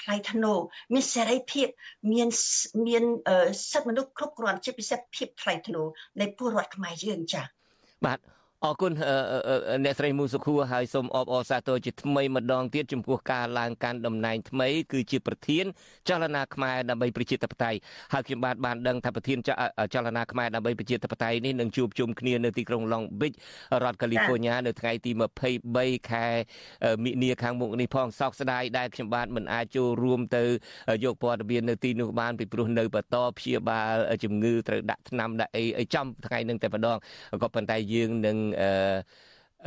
ថ្លៃថ្នូរមានសេរីភាពមានមានសិទ្ធិមនុស្សគ្រប់គ្រាន់ជាពិសេសភាពថ្លៃថ្នូរនៃពលរដ្ឋខ្មែរយើងចា៎បាទ អរគុណអ្នកស្រីមូសុខួរហើយសូមអបអរសាទរជាថ្មីម្ដងទៀតចំពោះការឡើងកាន់តំណែងថ្មីគឺជាប្រធានចលនាខ្មែរដើម្បីប្រជាធិបតេយ្យហើយខ្ញុំបាទបានដឹងថាប្រធានចលនាខ្មែរដើម្បីប្រជាធិបតេយ្យនេះនឹងជួបជុំគ្នានៅទីក្រុង Long Beach រដ្ឋ California នៅថ្ងៃទី23ខែមិនិនាខាងមុខនេះផងសោកស្ដាយដែលខ្ញុំបាទមិនអាចចូលរួមទៅយកព័ត៌មាននៅទីនោះបានពីព្រោះនៅបន្តព្យាបាលជំងឺត្រូវដាក់ថ្នាំដាក់អីអីចំថ្ងៃនឹងតែម្ដងក៏ប៉ុន្តែយើងនឹងអឺ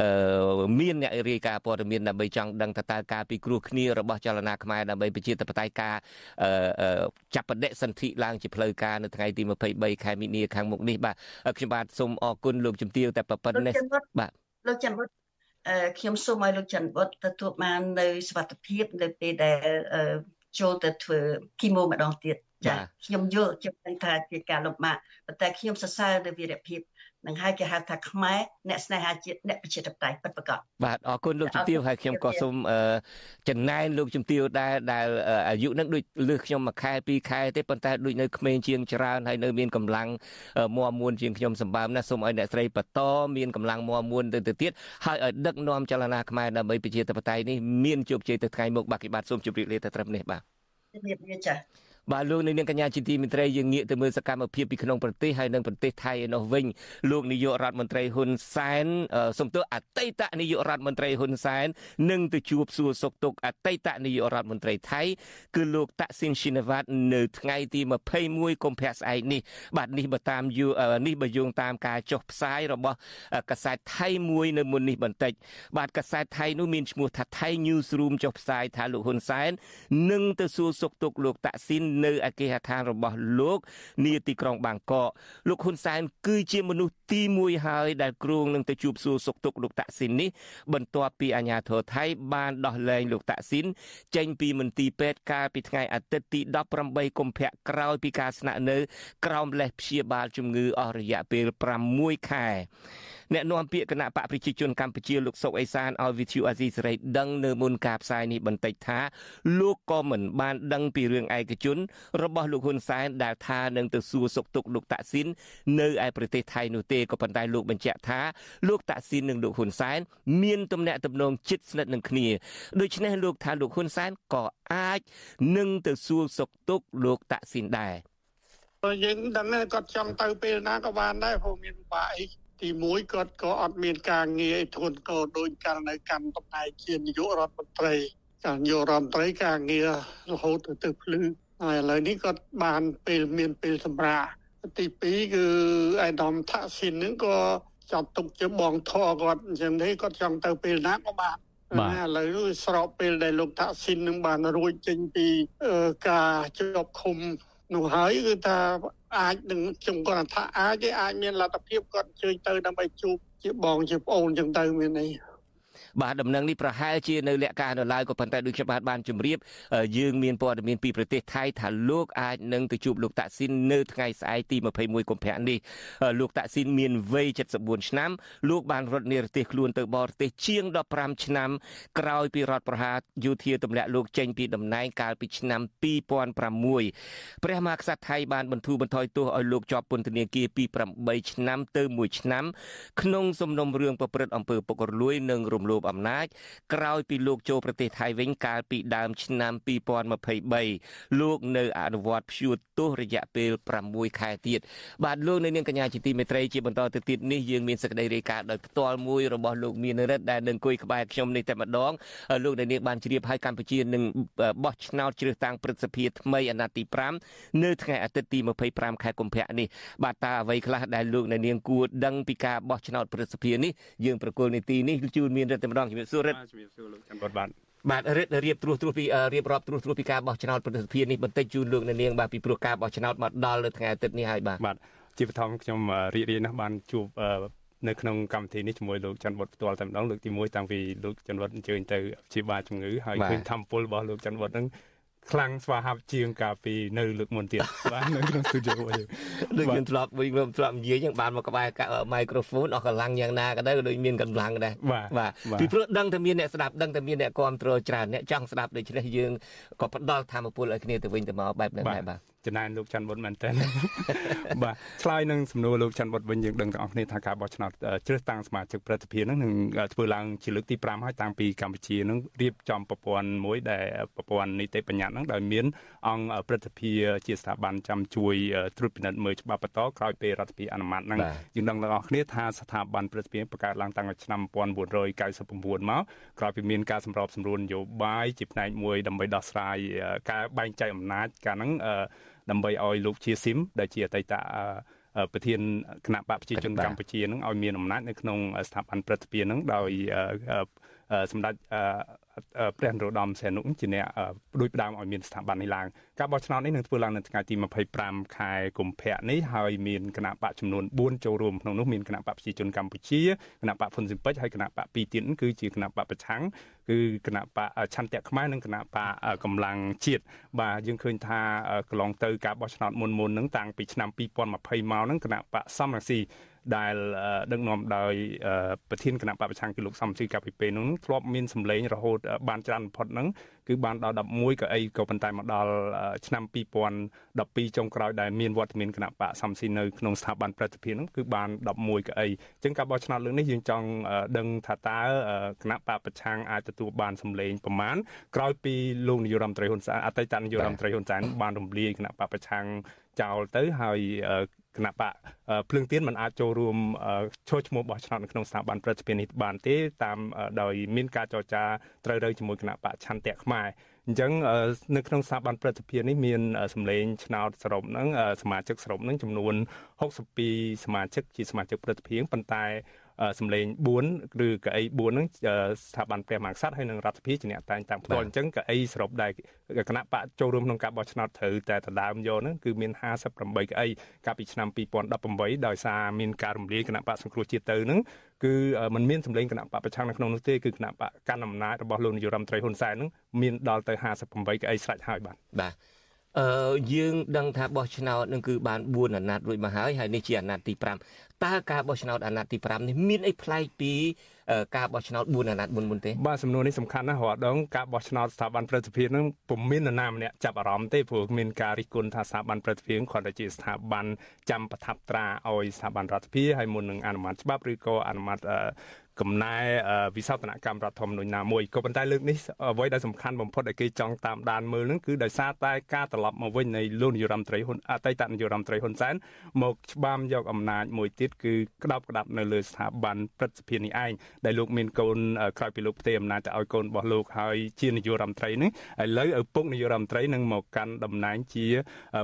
អឺមានអ្នករាយការណ៍ព័ត៌មានដើម្បីចង់ដឹងថាតើការពិគ្រោះគ្នារបស់ចលនាខ្មែរដើម្បីប្រជាធិបតេយ្យការអឺចាប់បដិសន្ធិឡើងជាផ្លូវការនៅថ្ងៃទី23ខែមីនាខាងមុខនេះបាទខ្ញុំបាទសូមអរគុណលោកជំទាវតែប៉ុណ្្នេះបាទលោកច័ន្ទបុតខ្ញុំសូមឲ្យលោកច័ន្ទបុតទទួលបាននៅសុខភាពនៅពេលដែលចូលទៅធ្វើគីម៉ូម្ដងទៀត ចាខ្ញុំយល់ខ្ញុំដឹងថាជាការលំបាកប៉ុន្តែខ្ញុំសរសើរនៅវីរភាពនឹងហើយគេហៅថាខ្មែរអ្នកស្នេហាជាតិអ្នកប្រជាធិបតេយ្យពិតប្រាកដបាទអរគុណលោកជំទាវហើយខ្ញុំក៏សូមចំណែនលោកជំទាវដែរដែលអាយុនឹងដូចលើសខ្ញុំមួយខែពីរខែទេប៉ុន្តែដូចនៅក្មេងជាងច្រើនហើយនៅមានកម្លាំងមមមួនជាងខ្ញុំសម្បើមណាស់សូមឲ្យអ្នកស្រីបន្តមានកម្លាំងមមមួនទៅទៅទៀតហើយឲ្យដឹកនាំចលនាខ្មែរដើម្បីប្រជាធិបតេយ្យនេះមានជោគជ័យទៅថ្ងៃមុខបាទគិបាទសូមជម្រាបលាទៅត្រឹមនេះបាទជម្រាបលាចា៎ បាទលោកនាងកញ្ញាជាទីមិត្តរីយើងងាកទៅមើលសកម្មភាពពីក្នុងប្រទេសហើយនិងប្រទេសថៃឯនោះវិញលោកនាយករដ្ឋមន្ត្រីហ៊ុនសែនសំទោសអតីតនាយករដ្ឋមន្ត្រីហ៊ុនសែននឹងទៅជួបសួរសុខទុក្ខអតីតនាយករដ្ឋមន្ត្រីថៃគឺលោកតាក់ស៊ីនឈីណាវ៉ាត់នៅថ្ងៃទី21កុម្ភៈស្អែកនេះបាទនេះបើតាមយនេះបើយោងតាមការចុះផ្សាយរបស់កាសែតថៃមួយនៅមុននេះបន្តិចបាទកាសែតថៃនោះមានឈ្មោះថាថៃ Newsroom ចុះផ្សាយថាលោកហ៊ុនសែននឹងទៅសួរសុខទុក្ខលោកតាក់ស៊ីននៅអគារដ្ឋានរបស់លោកនាទីក្រុងបាងកកលោកហ៊ុនសែនគឺជាមនុស្សទី1ហើយដែលគ្រងនឹងទៅជួបសួរសុខទុក្ខលោកតាក់ស៊ីននេះបន្ទាប់ពីអាញាធរថៃបានដោះលែងលោកតាក់ស៊ីនចេញពីមន្ទីរពេទ្យកាលពីថ្ងៃអាទិត្យទី18កុម្ភៈក្រោយពីការស្នាក់នៅក្រោមលេសព្យាបាលជំងឺអស់រយៈពេល6ខែ អ្នកនាំពាក្យគណៈបកប្រជាជនកម្ពុជាលោកសុកអេសានឲ្យវិទ្យុអាស៊ីសេរីដឹងនៅមុនការផ្សាយនេះបន្តិចថា លោកក៏មិនបានដឹងពីរឿងឯកជន របស់លោកហ៊ុនសែនដែលថានឹងទៅសួរសុខទុក្ខលោកតាក់ស៊ីននៅឯប្រទេសថៃនោះទេក៏ប៉ុន្តែលោកបញ្ជាក់ថាលោកតាក់ស៊ីននិងលោកហ៊ុនសែនមានទំនាក់ទំនងជិតស្និទ្ធនឹងគ្នាដូច្នេះលោកថាលោកហ៊ុនសែនក៏អាចនឹងទៅសួរសុខទុក្ខលោកតាក់ស៊ីនដែរយើងដឹងគាត់ចង់ទៅពេលណាក៏បានដែរព្រោះមានបាក់អី ទី1គាត់ក៏អត់មានការងារធួនកោដោយករណីកម្មតំណែងជានាយករដ្ឋមន្ត្រីការនាយករដ្ឋមន្ត្រីការងាររហូតទៅទៅភ្លឺហើយឥឡូវនេះគាត់បានពេលមានពេលសម្រាប់ទី2គឺអៃដាមថាស៊ីនហ្នឹងក៏ចាប់ទុកជាបងធေါ်គាត់អញ្ចឹងទេគាត់ចង់ទៅពេលណាក៏បានបាទឥឡូវនេះស្របពេលដែលលោកថាស៊ីននឹងបានរួចចេញពីការជាប់ឃុំ នោះហើយគឺថាអាចនឹងខ្ញុំគាត់ថាអាចទេអាចមានលទ្ធភាពគាត់អញ្ជើញទៅដើម្បីជួបជាបងជាប្អូនចឹងទៅមានអី បាទដំណឹងនេះប្រហែលជានៅលក្ខការនៅឡើយក៏ប៉ុន្តែដូចខ្ញុំបាទបានជម្រាបយើងមានព័ត៌មានពីប្រទេសថៃថាលោកអាចនឹងទៅជួបលោកតាក់ស៊ីននៅថ្ងៃស្អែកទី21កុម្ភៈនេះលោកតាក់ស៊ីនមានវ័យ74ឆ្នាំលោកបានរត់និរទេសខ្លួនទៅបរទេសជាង15ឆ្នាំក្រោយពីរដ្ឋប្រហារយោធាទម្លាក់លោកចេញពីតំណែងកាលពីឆ្នាំ2006ព្រះមហាក្សត្រថៃបានបន្ធូរបន្ថយទោសឲ្យលោកជាប់ពន្ធនាគារពី8ឆ្នាំទៅ1ឆ្នាំក្នុងសំណុំរឿងប្រព្រឹត្តអំពើពុករលួយនិងរំលោភអំណាចក្រោយពីលោកចូលប្រទេសថៃវិញកាលពីដើមឆ្នាំ2023លោកនៅអនុវត្តព្យួរទោសរយៈពេល6ខែទៀតបាទលោកនៅនាងកញ្ញាជាទីមេត្រីជាបន្តទៅទៀតនេះយើងមានសេចក្តីរាយការណ៍ដោយផ្ទាល់មួយរបស់លោកមានរិទ្ធដែលនឹងអង្គុយក្បែរខ្ញុំនេះតែម្ដងលោកនៅនាងបានជ្រាបឲ្យកម្ពុជានឹងបោះឆ្នោតជ្រើសតាំងព្រឹទ្ធសភាថ្មីអាណត្តិទី5នៅថ្ងៃអាទិត្យទី25ខែកុម្ភៈនេះបាទតើអ្វីខ្លះដែលលោកនៅនាងគួរដឹងពីការបោះឆ្នោតព្រឹទ្ធសភានេះយើងប្រកុលនីតិនេះជូនមានរដ្ឋតែម្ដងជំរាបសួររិទ្ធជំរាបសួរលោកច័ន្ទបុតបាទបាទរិទ្ធរៀបត្រួសត្រួសពីរៀបរាប់ត្រួសត្រួសពីការបោះឆ្នោតប្រតិភិនេះបន្តិចជូនលោកនៅនាងបាទពីព្រោះការបោះឆ្នោតមកដល់នៅថ្ងៃអាទិត្យនេះហើយបាទបាទជាបឋមខ្ញុំរីករាយណាស់បានជួបនៅក្នុងកម្មវិធីនេះជាមួយលោកច័ន្ទវុតផ្ទាល់តែម្ដងលើកទី1តាំងពីលោកច័ន្ទវុតអញ្ជើញទៅព្យាបាលជំងឺហើយឃើញធម្មពលរបស់លោកច័ន្ទវុតហ្នឹង ខ្លាំងស្វាហាប់ជាងកាលពីនៅលើកមុនទៀតបាទនៅក្នុងស្ទូឌីយោយើងដូចខ្ញុំធ្លាប់វិញខ្ញុំធ្លាប់និយាយចឹងបានមកក្បែរមីក្រូហ្វូនអស់កម្លាំងយ៉ាងណាក៏ដោយដូចមានកម្លាំងដែរបាទពីព្រោះដឹងតែមានអ្នកស្ដាប់ដឹងតែមានអ្នកគ្រប់គ្រងច្រើនអ្នកចង់ស្ដាប់ដូច្នេះយើងក៏ផ្ដល់ធម៌ពលឲ្យគ្នាទៅវិញទៅមកបែបហ្នឹងដែរបាទ ចំណែនលោកច័ន្ទវុតមែនតើបាទឆ្លើយនឹងសំណួរលោកច័ន្ទវុតវិញយើងដឹងទាំងអស់គ្នាថាការបោះឆ្នោតជ្រើសតាំងសមាជិកព្រឹទ្ធសភានឹងនឹងធ្វើឡើងជាលើកទី5ហើយតាំងពីកម្ពុជានឹងរៀបចំប្រព័ន្ធមួយដែលប្រព័ន្ធនីតិបញ្ញត្តិនឹងដោយមានអង្គព្រឹទ្ធសភាជាស្ថាប័នចាំជួយត្រួតពិនិត្យមើលច្បាប់បន្តក្រោយពេលរដ្ឋសភាអនុម័តនឹងយើងដឹងទាំងអស់គ្នាថាស្ថាប័នព្រឹទ្ធសភាបង្កើតឡើងតាំងពីឆ្នាំ1999មកក្រោយពីមានការសម្របសម្រួលនយោបាយជាផ្នែកមួយដើម្បីដោះស្រាយការបែងចែកអំណាចការហ្នឹង ដើម្បីឲ្យលោកជាស៊ីមដែលជាអតីតប្រធានគណៈបកប្រជាជនកម្ពុជានឹងឲ្យមានអំណាចនៅក្នុងស្ថាប័នព្រឹទ្ធសភានឹងដោយសម្ដេច ព្រះនរោត្តមសីហនុជាអ្នកដូចផ្ដើមឲ្យមានស្ថាប័ននេះឡើងការបោះឆ្នោតនេះនឹងធ្វើឡើងនៅថ្ងៃទី25ខែកុម្ភៈនេះហើយមានគណៈបកចំនួន4ចូលរួមក្នុងនោះមានគណៈបកប្រជាជនកម្ពុជាគណៈបកហ៊ុនស៊ិនពេជ្រហើយគណៈបកពីរទៀតគឺជាគណៈបកប្រឆាំងគឺគណៈបកឆន្ទៈខ្មែរនិងគណៈបកកម្លាំងជាតិបាទយើងឃើញថាកន្លងទៅការបោះឆ្នោតមុនមុនហ្នឹងតាំងពីឆ្នាំ2020មកហ្នឹងគណៈបកសំរងស៊ី ដែលដឹកនាំដោយប្រធានគណៈបព្វប្រឆាំងគឺលោកសំស៊ីកាពីពេលនោះធ្លាប់មានសម្លេងរហូតបានច្រើនបំផុតហ្នឹងគឺបានដល់11កៅអីក៏ប៉ុន្តែមកដល់ឆ្នាំ2012ចុងក្រោយដែលមានវត្តមានគណៈបកសំស៊ីនៅក្នុងស្ថាប័នប្រតិភិហ្នឹងគឺបាន11កៅអីអញ្ចឹងការបោះឆ្នោតលើកនេះយើងចង់ដឹងថាតើគណៈបកប្រឆាំងអាចទទួលបានសម្លេងប្រមាណក្រោយពីលោកនាយរដ្ឋមន្ត្រីហ៊ុនសែនអតីតនាយករដ្ឋមន្ត្រីហ៊ុនសែនបានរំលាយគណៈបកប្រឆាំងចោលទៅហើយ គណៈបកភ្លើងទៀនមិនអាចចូលរួមចូលឈ្មោះបោះឆ្នោតនៅក្នុងស្ថាប័នព្រឹទ្ធសភានេះបានទេតាមដោយមានការចរចាត្រូវរើជាមួយគណៈបកឆន្ទៈខ្មែរអញ្ចឹងនៅក្នុងស្ថាប័នព្រឹទ្ធសភានេះមានសម្លេងឆ្នោតសរុបហ្នឹងសមាជិកសរុបហ្នឹងចំនួន62សមាជិកជាសមាជិកព្រឹទ្ធសភាប៉ុន្តែ សម្លេង4ឬកៅអី4ហ្នឹងស្ថាប័នព្រះមហាក្សត្រហើយនិងរដ្ឋសភាជាអ្នកតែងតាំងផ្ទាល់អញ្ចឹងកៅអីសរុបដែលគណៈបកចូលរួមក្នុងការបោះឆ្នោតត្រូវតែដណ្ដើមយកហ្នឹងគឺមាន58កៅអីកាលពីឆ្នាំ2018ដោយសារមានការរំលាយគណៈបកសង្គ្រោះជាតិទៅហ្នឹងគឺมันមានសម្លេងគណៈបកប្រឆាំងនៅក្នុងនោះទេគឺគណៈបកកាន់អំណាចរបស់លោកនាយរដ្ឋមន្ត្រីហ៊ុនសែនហ្នឹងមានដល់ទៅ58កៅអីស្រេចហើយបាទបាទ អឺយើងដឹងថាបោះឆ្នោតនឹងគឺបាន4អាណត្តិរួចមកហើយហើយនេះជាអាណត្តិទី5តើការបោះឆ្នោតអាណត្តិទី5នេះមានអីប្លែកពីការបោះឆ្នោត4អាណត្តិមុនមុនទេបាទសំណួរនេះសំខាន់ណាស់រាល់ដងការបោះឆ្នោតស្ថាប័នព្រឹទ្ធសភានឹងពុំមាននរណាម្នាក់ចាប់អារម្មណ៍ទេព្រោះមានការរិះគន់ថាស្ថាប័នព្រឹទ្ធសភាគ្រាន់តែជាស្ថាប័នចាំប្រថាប់ត្រាឲ្យស្ថាប័នរដ្ឋសភាហើយមុននឹងអនុម័តច្បាប់ឬក៏អនុម័ត កំណែវិសោធនកម្មរដ្ឋធម្មនុញ្ញណាមួយក៏ប៉ុន្តែលើកនេះអ្វីដែលសំខាន់បំផុតដែលគេចង់តាមដានមើលនឹងគឺដោយសារតែការត្រឡប់មកវិញនៃលោកនាយរដ្ឋមន្ត្រីហ៊ុនអតីតនាយរដ្ឋមន្ត្រីហ៊ុនសែនមកច្បាមយកអំណាចមួយទៀតគឺក្តាប់ក្តាប់នៅលើស្ថាប័នព្រឹទ្ធសភានេះឯងដែលលោកមានកូនក្រោយពីលោកផ្ទេរអំណាចទៅឲ្យកូនរបស់លោកហើយជានាយករដ្ឋមន្ត្រីនេះឥឡូវឪពុកនាយករដ្ឋមន្ត្រីនឹងមកកាន់តំណែងជា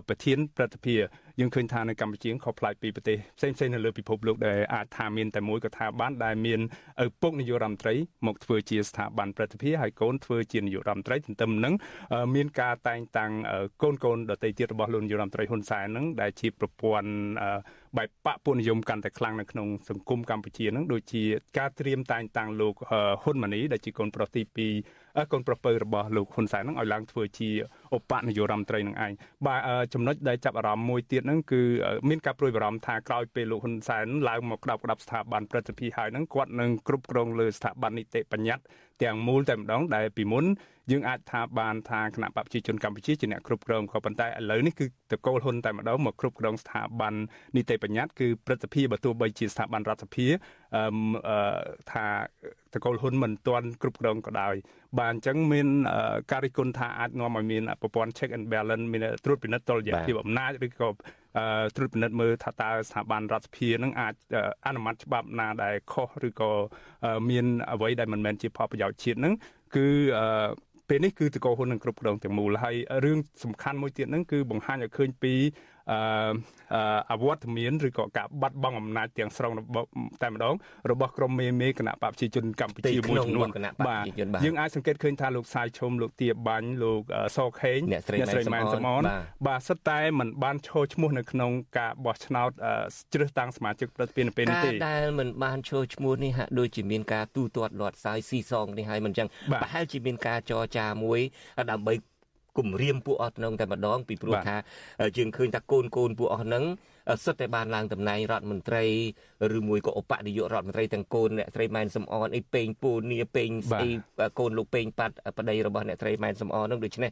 ប្រធានព្រឹទ្ធសភា យើងឃើញថានៅកម្ពុជាខុសប្លែកពីប្រទេសផ្សេងៗនៅលើពិភពលោកដែលអាចថាមានតែមួយក៏ថាបានដែលមានឪពុកនាយករដ្ឋមន្ត្រីមកធ្វើជាស្ថាប័នព្រឹទ្ធសភាហើយកូនធ្វើជានាយករដ្ឋមន្ត្រីទន្ទឹមនឹងមានការតែងតាំងកូនកូនដទៃទៀតរបស់លោកនាយករដ្ឋមន្ត្រីហ៊ុនសែននឹងដែលជាប្រព័ន្ធបែបបពនិយមកាន់តែខ្លាំងនៅក្នុងសង្គមកម្ពុជានឹងដូចជាការត្រៀមតែងតាំងលោកហ៊ុនម៉ាណីដែលជាកូនប្រុសទី2 កូនប្រពៅរបស់លោកហ៊ុនសែននឹងឲ្យឡើងធ្វើជាឧបនាយករដ្ឋមន្ត្រីនឹងឯងបាទចំណុចដែលចាប់អារម្មណ៍មួយទៀតហ្នឹងគឺមានការព្រួយបារម្ភថាក្រោយពេលលោកហ៊ុនសែនឡើងមកក្តាប់ក្តាប់ស្ថាប័នព្រឹទ្ធសភាហើយហ្នឹងគាត់នឹងគ្រប់គ្រងលើស្ថាប័ននីតិបញ្ញត្តិ ទាំងមូលតែម្ដងដែលពីមុនយើងអាចថាបានថាគណៈបព្វជិជនកម្ពុជាជាអ្នកគ្រប់គ្រងក៏ប៉ុន្តែឥឡូវនេះគឺតកូលហ៊ុនតែម្ដងមកគ្រប់គ្រងស្ថាប័ននីតិបញ្ញត្តិគឺព្រឹទ្ធសភាបើទោះបីជាស្ថាប័នរដ្ឋសភាអឺថាតកូលហ៊ុនមិនទាន់គ្រប់គ្រងក៏ដោយបាទអញ្ចឹងមានការរិះគន់ថាអាចនាំឲ្យមានប្រព័ន្ធ check and balance មានត្រួតពិនិត្យតុល្យភាពអំណាចឬក៏ ត្រួតពិនិត្យមើលថាតើស្ថាប័នរដ្ឋសភានឹងអាចអនុម័តច្បាប់ណាដែលខុសឬក៏មានអ្វីដែលមិនមែនជាផលប្រយោជន៍ជាតិនឹងគឺពេលនេះគឺតកោហ៊ុននឹងគ្រប់គ្រងទាំងមូលហើយរឿងសំខាន់មួយទៀតហ្នឹងគឺបង្ហាញឲ្យឃើញពី អឺអវត្តមានឬក៏ការបាត់បង់អំណាចទាំងស្រុងតែម្ដងរបស់ក្រមមេមេគណៈបព្វជិជនកម្ពុជាមួយចំនួនបាទយើងអាចសង្កេតឃើញថាលោកសាយឈុំលោកទាបាញ់លោកសខេងអ្នកស្រីម៉ែនសមនបាទសិតតែมันបានឈរឈ្មោះនៅក្នុងការបោះឆ្នោតជ្រើសតាំងសមាជិកប្រតិភិនពេលនេះទេការដែលมันបានឈរឈ្មោះនេះហាក់ដូចជាមានការទូទាត់លាត់សាយស៊ីសងនេះហើយមិនចឹងប្រហែលជាមានការចរចាមួយដើម្បី គម្រាមពួកអស់ហ្នឹងតែម្ដងពីព្រោះថាយើងឃើញថាកូនកូនពួកអស់ហ្នឹង សិតតែបានឡើងតំណែងរដ្ឋមន្ត្រីឬមួយក៏ឧបនាយករដ្ឋមន្ត្រីទាំងកូនអ្នកស្រីម៉ែនសំអនអីពេងពូនីពេងស្អីកូនលោកពេងប៉ាត់ប្តីរបស់អ្នកស្រីម៉ែនសំអននឹងដូច្នេះ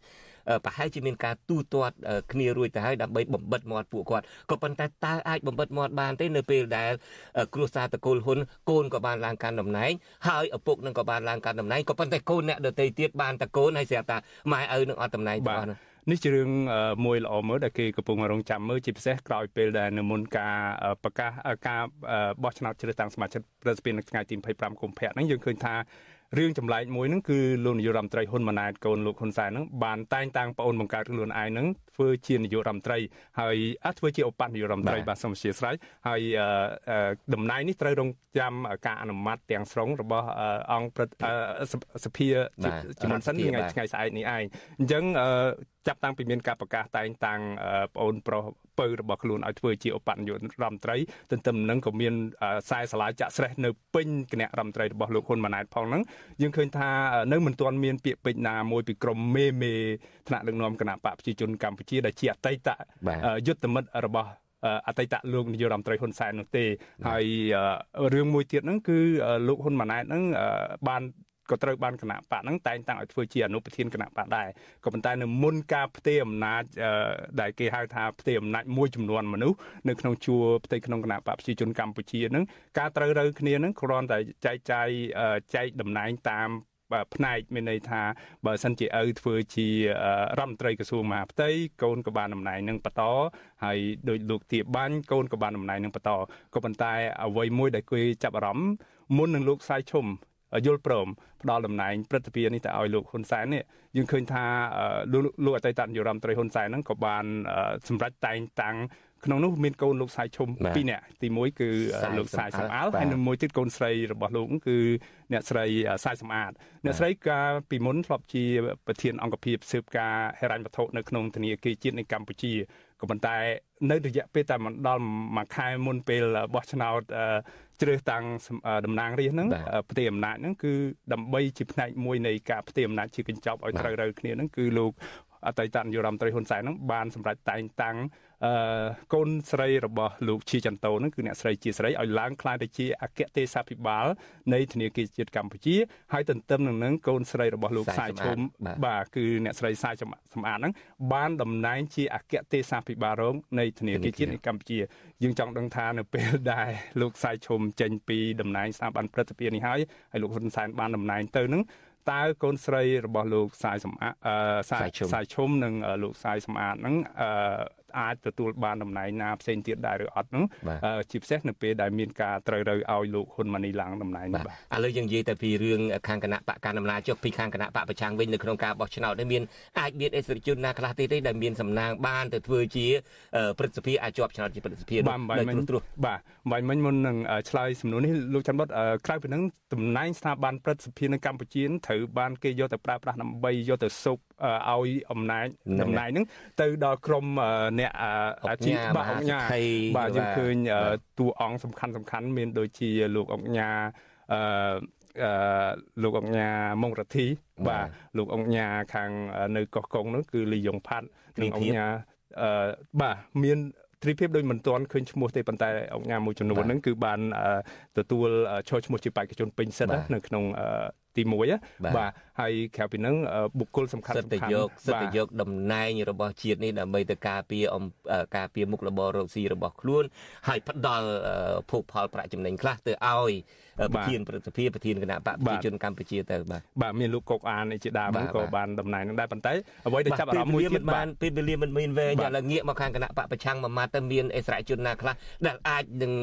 ប្រហែលជាមានការទូទាត់គ្នារួចទៅហើយដើម្បីបំបិតមាត់ពួកគាត់ក៏ប៉ុន្តែតើអាចបំបិតមាត់បានទេនៅពេលដែលគ្រួសារតកូលហ៊ុនកូនក៏បានឡើងកាន់តំណែងហើយឪពុកនឹងក៏បានឡើងកាន់តំណែងក៏ប៉ុន្តែកូនអ្នកដទៃទៀតបានតកូនហើយស្រាប់តែម៉ែឪនឹងអត់តំណែងទាំងអស់នោះ នេះជារឿងមួយល្អមើលដែលគេកំពុងរងចាំមើលជាពិសេសក្រោយពេលដែលនៅមុនការប្រកាសការបោះឆ្នោតជ្រើសតាំងសមាជិកប្រសិទ្ធភាពនៅថ្ងៃទី25កុម្ភៈហ្នឹងយើងឃើញថារឿងចម្លែកមួយហ្នឹងគឺលោកនាយករដ្ឋមន្ត្រីហ៊ុនម៉ាណែតកូនលោកហ៊ុនសែនហ្នឹងបានតែងតាំងប្អូនបង្កើតខ្លួនឯងហ្នឹងធ្វើជានាយករដ្ឋមន្ត្រីហើយអាចធ្វើជាឧបនាយករដ្ឋមន្ត្រីបាទសូមអធិស្ឋានហើយតំណែងនេះត្រូវរងចាំការអនុម័តទាំងស្រុងរបស់អង្គសភាជំនុនសិនថ្ងៃថ្ងៃស្អែកនេះឯងអញ្ចឹង ចាប់តាំងពីមានការប្រកាសតែងតាំងប្អូនប្រុសពៅរបស់ខ្លួនឲ្យធ្វើជាឧបនាយករដ្ឋមន្ត្រីទន្ទឹមនឹងក៏មានខ្សែសាលាចាក់ស្រេះនៅពេញគណៈរដ្ឋមន្ត្រីរបស់លោកហ៊ុនម៉ាណែតផងហ្នឹងយើងឃើញថានៅមិនទាន់មានពាក្យពេចន៍ណាមួយពីក្រមមេមេថ្នាក់ដឹកនាំគណៈបកប្រជាជនកម្ពុជាដែលជាអតីតយុទ្ធមិត្តរបស់អតីតលោកនាយករដ្ឋមន្ត្រីហ៊ុនសែននោះទេហើយរឿងមួយទៀតហ្នឹងគឺលោកហ៊ុនម៉ាណែតហ្នឹងបាន ក៏ត្រូវបានគណៈបកហ្នឹងតែងតាំងឲ្យធ្វើជាអនុប្រធានគណៈបកដែរក៏ប៉ុន្តែនៅមុនការផ្ទេរអំណាចដែលគេហៅថាផ្ទេរអំណាចមួយចំនួនមនុស្សនៅក្នុងជួរផ្ទៃក្នុងគណៈបកប្រជាជនកម្ពុជាហ្នឹងការត្រូវរើគ្នាហ្នឹងគ្រាន់តែចែកចាយចែកតំណែងតាមផ្នែកមានន័យថាបើសិនជាឪធ្វើជារដ្ឋមន្ត្រីក្រសួងមហាផ្ទៃកូនក៏បានតំណែងនឹងបន្តហើយដោយលោកទាបាញ់កូនក៏បានតំណែងនឹងបន្តក៏ប៉ុន្តែអ្វីមួយដែលគេចាប់អារម្មណ៍មុននឹងលោកសាយឈុំ យល់ព្រមផ្ដល់តំណែងព្រឹទ្ធសភានេះទៅឲ្យលោកហ៊ុនសែននេះយើងឃើញថាលោកអតីតនាយករដ្ឋមន្ត្រីហ៊ុនសែនហ្នឹងក៏បានសម្រេចតែងតាំងក្នុងនោះមានកូនលោកសាយឈុំ2នាក់ទី1គឺលោកសាយសំអាលហើយនិងមួយទៀតកូនស្រីរបស់លោកគឺអ្នកស្រីសាយសំអាតអ្នកស្រីកាលពីមុនធ្លាប់ជាប្រធានអង្គភិបស៊ើបការហិរញ្ញវត្ថុនៅក្នុងធនាគារជាតិនៃកម្ពុជាក៏ប៉ុន្តែ នៅរយៈពេលតែមិនដល់មួយខែមុនពេលបោះឆ្នោតជ្រើសតាំងតំណាងរាស្ត្រហ្នឹងផ្ទៃអំណាចហ្នឹងគឺដើម្បីជាផ្នែកមួយនៃការផ្ទៃអំណាចជាកញ្ចប់ឲ្យត្រូវរើគ្នាហ្នឹងគឺលោកអតីតនាយករដ្ឋមន្ត្រីហ៊ុនសែនហ្នឹងបានសម្រេចតែងតាំង អឺកូនស្រីរបស់លោកជាចន្ទោហ្នឹងគឺអ្នកស្រីជាស្រីឲ្យឡើងក្លាយទៅជាអគ្គទេសាភិបាលនៃធនាគារជាតិកម្ពុជាហើយទន្ទឹមនឹងនឹងកូនស្រីរបស់លោកសាយឈុំបាទគឺអ្នកស្រីសាយសំអាតហ្នឹងបានតំណែងជាអគ្គទេសាភិបាលរងនៃធនាគារជាតិនៃកម្ពុជាយើងចង់ដឹងថានៅពេលដែលលោកសាយឈុំចេញពីតំណែងស្ថាប័នព្រឹទ្ធសភានេះហើយហើយលោកហ៊ុនសែនបានតំណែងទៅហ្នឹងតើកូនស្រីរបស់លោកសាយសំអាតសាយសាយឈុំនិងលោកសាយសំអាតហ្នឹង អាចទទួលបានតំណែងណាផ្សេងទៀតដែរឬអត់ហ្នឹងជាពិសេសនៅពេលដែលមានការត្រូវរើឲ្យលោកហ៊ុនម៉ាណីឡើងតំណែងនេះបាទឥឡូវយើងនិយាយតែពីរឿងខាងគណៈបកកណ្ដាលអំណាចចុះពីខាងគណៈបកប្រឆាំងវិញនៅក្នុងការបោះឆ្នោតនេះមានអាចមានអេសរិជនណាខ្លះទេទេដែលមានសំណាងបានទៅធ្វើជាព្រឹទ្ធសភាអាចជាប់ឆ្នោតជាព្រឹទ្ធសភានៅទ្រោះបាទបាញ់មិញមុននឹងឆ្លើយសំណួរនេះលោកច័ន្ទបុតក្រៅពីនឹងតំណែងស្ថាប័នព្រឹទ្ធសភានៅកម្ពុជាត្រូវបានគេយកទៅប្រើប្រាស់ដើម្បីយកទៅសុបឲ្យអំណាចតំណែងហ្នឹងទៅដល់ក្រមអ្នកជាបាទអង្គញាបាទយើងឃើញតួអង្គសំខាន់សំខាន់មានដូចជាលោកអង្គញាអឺអឺលោកអង្គញាមុងរទ្ធីបាទលោកអង្គញាខាងនៅកោះកុងនោះគឺលីយ៉ុងផាត់និងអង្គញាអឺបាទមានទ្រីភាពដូចមិនទាន់ឃើញឈ្មោះទេប៉ុន្តែអង្គការមួយចំនួនហ្នឹងគឺបានទទួលឈរឈ្មោះជាបេក្ខជនពេញសិទ្ធនៅក្នុងទី1បាទ ហើយក្រៅពីហ្នឹងបុគ្គលសំខាន់សំខាន់យកសិទ្ធិយកតំណែងរបស់ជាតិនេះដើម្បីទៅការពារការពារមុខរបររកស៊ីរបស់ខ្លួនហើយផ្ដល់ភោគផលប្រាក់ចំណេញខ្លះទៅឲ្យប្រធានប្រតិភិប្រធានគណៈបកប្រជាជនកម្ពុជាទៅបាទបាទមានលោកកុកអានជាដើមហ្នឹងក៏បានតំណែងហ្នឹងដែរប៉ុន្តែអ្វីដែលចាប់អារម្មណ៍មួយទៀតបានពេលវេលាមិនមានវែងឥឡូវងាកមកខាងគណៈបកប្រឆាំងមួយម៉ាត់ទៅមានអិសរាជជនណាខ្លះដែលអាចនឹង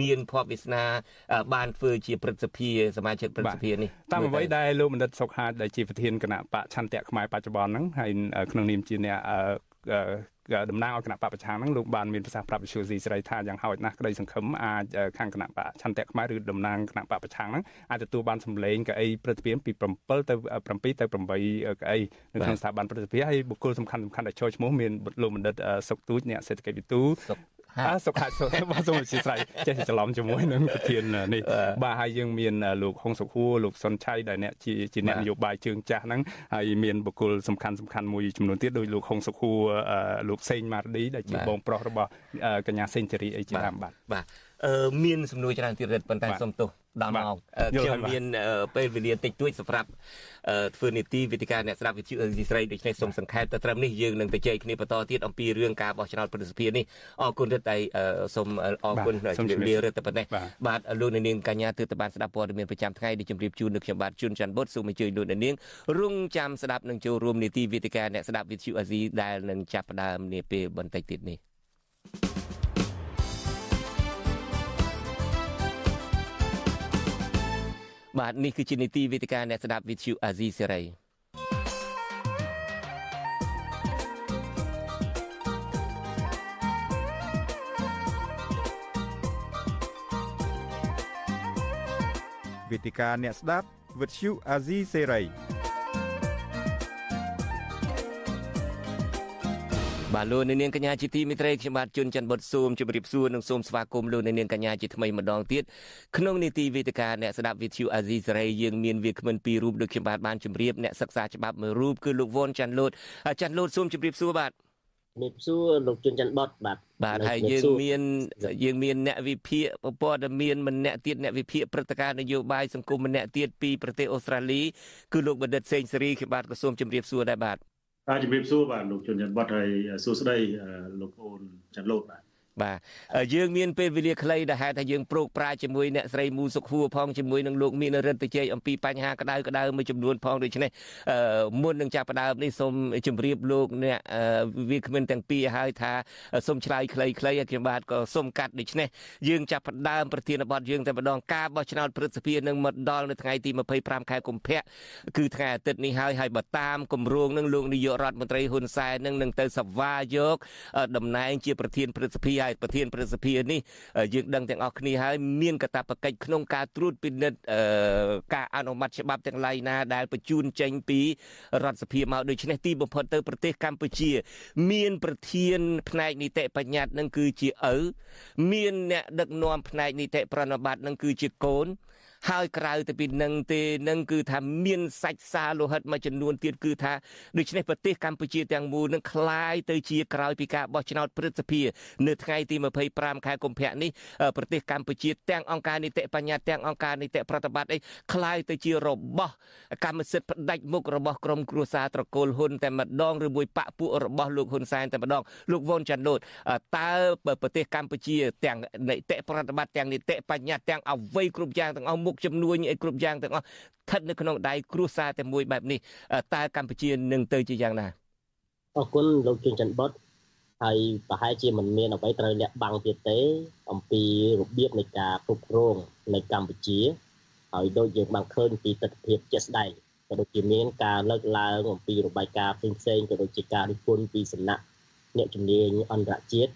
មានភ័ព្វវាសនាបានធ្វើជាព្រឹទ្ធសភាសមាជិកព្រឹទ្ធសភានេះតាមអ្វីដែលលោកបណ្ឌិតសុកហាជដែលជាប្រធានគណៈបកឆន្ទៈខ្មែរបច្ចុប្បន្នហ្នឹងហើយក្នុងនាមជាអ្នកតំណាងឲ្យគណៈបកប្រឆាំងហ្នឹងលោកបានមានប្រសាសន៍ប្រាប់វិសុយស៊ីស្រីថាយ៉ាងហោចណាស់ក្តីសង្ឃឹមអាចខាងគណៈបកឆន្ទៈខ្មែរឬតំណាងគណៈបកប្រឆាំងហ្នឹងអាចទទួលបានសម្លេងកៅអីព្រឹទ្ធសភាពី7ទៅ7ទៅ8កៅអីនៅក្នុងស្ថាប័នព្រឹទ្ធសភាហើយបុគ្គលសំខាន់សំខាន់ដែលចូលឈ្មោះមានលោកបណ្ឌិតសុកទូចអ្នកសេដ្ឋកិច្ចវិទូអ សុខាសុខបាទសូមអធិស្ឋានចេះច្រឡំជាមួយនឹងប្រធាននេះបាទហើយយើងមានលោកហុងសុខួរលោកសុនឆៃដែលអ្នកជាជាអ្នកនយោបាយជើងចាស់ហ្នឹងហើយមានបុគ្គលសំខាន់សំខាន់មួយចំនួនទៀតដោយលោកហុងសុខួរលោកសេងម៉ារឌីដែលជាបងប្រុសរបស់កញ្ញាសេងសេរីអីជាដើមបាទបាទអឺ មានសំណួរច្រើនទៀតរិទ្ធប៉ុន្តែសុំទោសដល់ម៉ោងខ្ញុំមានពេលវេលាតិចតួចសម្រាប់ធ្វើនីតិវិទ្យាអ្នកស្ដាប់វិទ្យុអេស៊ីស្រីដូច្នេះសូមសង្ខេបទៅត្រឹមនេះយើងនឹងទៅជែកគ្នាបន្តទៀតអំពីរឿងការបោះឆ្នោតប្រសិទ្ធភាពនេះអរគុណរិទ្ធតែសូមអរគុណជំរាបលារិទ្ធតែប៉ុណ្ណេះបាទលោកនាងកញ្ញាទើបតែបានស្ដាប់ព័ត៌មានប្រចាំថ្ងៃដែលជម្រាបជូននៅខ្ញុំបាទជួនច័ន្ទបុតសូមអញ្ជើញលោកនាងរងចាំស្ដាប់និងចូលរួមនីតិវិទ្យាអ្នកស្ដាប់វិទ្យុអេស៊ីដែលនឹងចាប់ផ្ដើមនាពេលបន្តិចទៀតនេះ thank you បាទនេះគឺជានីតិវេទិកាអ្នកស្ដាប់វិទ្យុអាស៊ីសេរីវេទិកាអ្នកស្ដាប់វិទ្យុអាស៊ីសេរី បាទលោកនាងកញ្ញាជាទីមេត្រីខ្ញុំបាទជួនច័ន្ទបុតស៊ូមជម្រាបសួរនិងសូមស្វាគមន៍លោកនាងកញ្ញាជាថ្មីម្ដងទៀតក្នុងនីតិវេទិកាអ្នកស្ដាប់វិទ្យុអាស៊ីសេរីយើងមានវាគ្មិនពីររូបដូចខ្ញុំបាទបានជម្រាបអ្នកសិក្សាច្បាប់មួយរូបគឺលោកវ៉ុនច័ន្ទលូតច័ន្ទលូតសូមជម្រាបសួរបាទជំរាបសួរលោកជួនច័ន្ទបុតបាទបាទហើយយើងមានយើងមានអ្នកវិភាគព័ត៌មានម្នាក់ទៀតអ្នកវិភាគព្រឹត្តិការណ៍នយោបាយសង្គមម្នាក់ទៀតពីប្រទេសអូស្ត្រាលីគឺលោកបណ្ឌិតសេងសេរីខ្ញុំបាទក៏សូមជម្រាបសួរដែរបាទ បាទជំរាបសួរបាទលោកជនច័ន្ទវត្តហើយសួស្តីលោកប្អូនច័ន្ទលូតបាទ បាទយើងមានពេលវេលាខ្លីដែលហេតុថាយើងប្រោកប្រាជាមួយអ្នកស្រីមូសុខហួរផងជាមួយនឹងលោកមានរិទ្ធជ័យអំពីបញ្ហាក្តៅក្តៅមួយចំនួនផងដូច្នេះមុននឹងចាប់ផ្ដើមនេះសូមជម្រាបលោកអ្នកវាគ្មិនទាំងពីរឲ្យថាសូមឆ្លើយខ្លីៗខ្ញុំបាទក៏សូមកាត់ដូច្នេះយើងចាប់ផ្ដើមប្រធានបទយើងតែម្ដងការបោះឆ្នោតព្រឹទ្ធសភានឹងមកដល់នៅថ្ងៃទី25ខែកុម្ភៈគឺថ្ងៃអាទិត្យនេះហើយហើយបើតាមគម្រោងនឹងលោកនាយករដ្ឋមន្ត្រីហ៊ុនសែននឹងនឹងទៅសវាយកតំណែងជាប្រធានព្រឹទ្ធសភាហើយប្រធានប្រសិទ្ធិនេះយើងដឹងទាំងអស់គ្នាហើយមានកាតព្វកិច្ចក្នុងការត្រួតពិនិត្យការអនុម័តច្បាប់ទាំងឡាយណាដែលបញ្ជូនចេញពីរដ្ឋសភាមកដូច្នេះទីបំផុតទៅប្រទេសកម្ពុជា មានប្រធាន ផ្នែកនីតិបញ្ញត្តិនឹងគឺជាឪមានអ្នកដឹកនាំផ្នែកនីតិប្រណិប័តនឹងគឺជាកូន ហើយក្រៅទៅពីនឹងទេនឹងគឺថាមានសាច់សាលោហិតមួយចំនួនទៀតគឺថាដូច្នេះប្រទេសកម្ពុជាទាំងមូលនឹងคล้ายទៅជាក្រោយពីការបោះឆ្នោតព្រឹទ្ធសភានៅថ្ងៃទី25ខែកុម្ភៈនេះប្រទេសកម្ពុជាទាំងអង្គការនីតិបញ្ញត្តិទាំងអង្គការនីតិប្រតិបត្តិអីคล้ายទៅជារបស់កម្មសិទ្ធិផ្ដាច់មុខរបស់ក្រមគ្រួសារត្រកូលហ៊ុនតែម្ដងឬមួយបពពួករបស់លោកហ៊ុនសែនតែម្ដងលោកវ៉ុនចាន់លូតតើប្រទេសកម្ពុជាទាំងនីតិប្រតិបត្តិទាំងនីតិបញ្ញត្តិទាំងអវ័យគ្រប់យ៉ាងទាំងអស់មុខ ខជំនួញអីគ្រប់យ៉ាងទាំងអស់ស្ថិតនៅក្នុងដៃគ្រួសារតែមួយបែបនេះតើកម្ពុជានឹងទៅជាយ៉ាងណាអរគុណលោកជុនច័ន្ទបុតហើយប្រហែលជាមិនមានអ្វីត្រូវលាក់បាំងទៀតទេ អំពីរបៀបនៃការគ្រប់គ្រងនៅកម្ពុជាហើយដូចយើងបានឃើញពីទស្សនវិជ្ជាជាក់ស្ដែងក៏ដូចជាមានការលើកឡើងអំពីរបាយការណ៍ផ្សេងៗក៏ដូចជាការរិះគន់ពីសំណាក់អ្នកជំនាញអន្តរជាតិ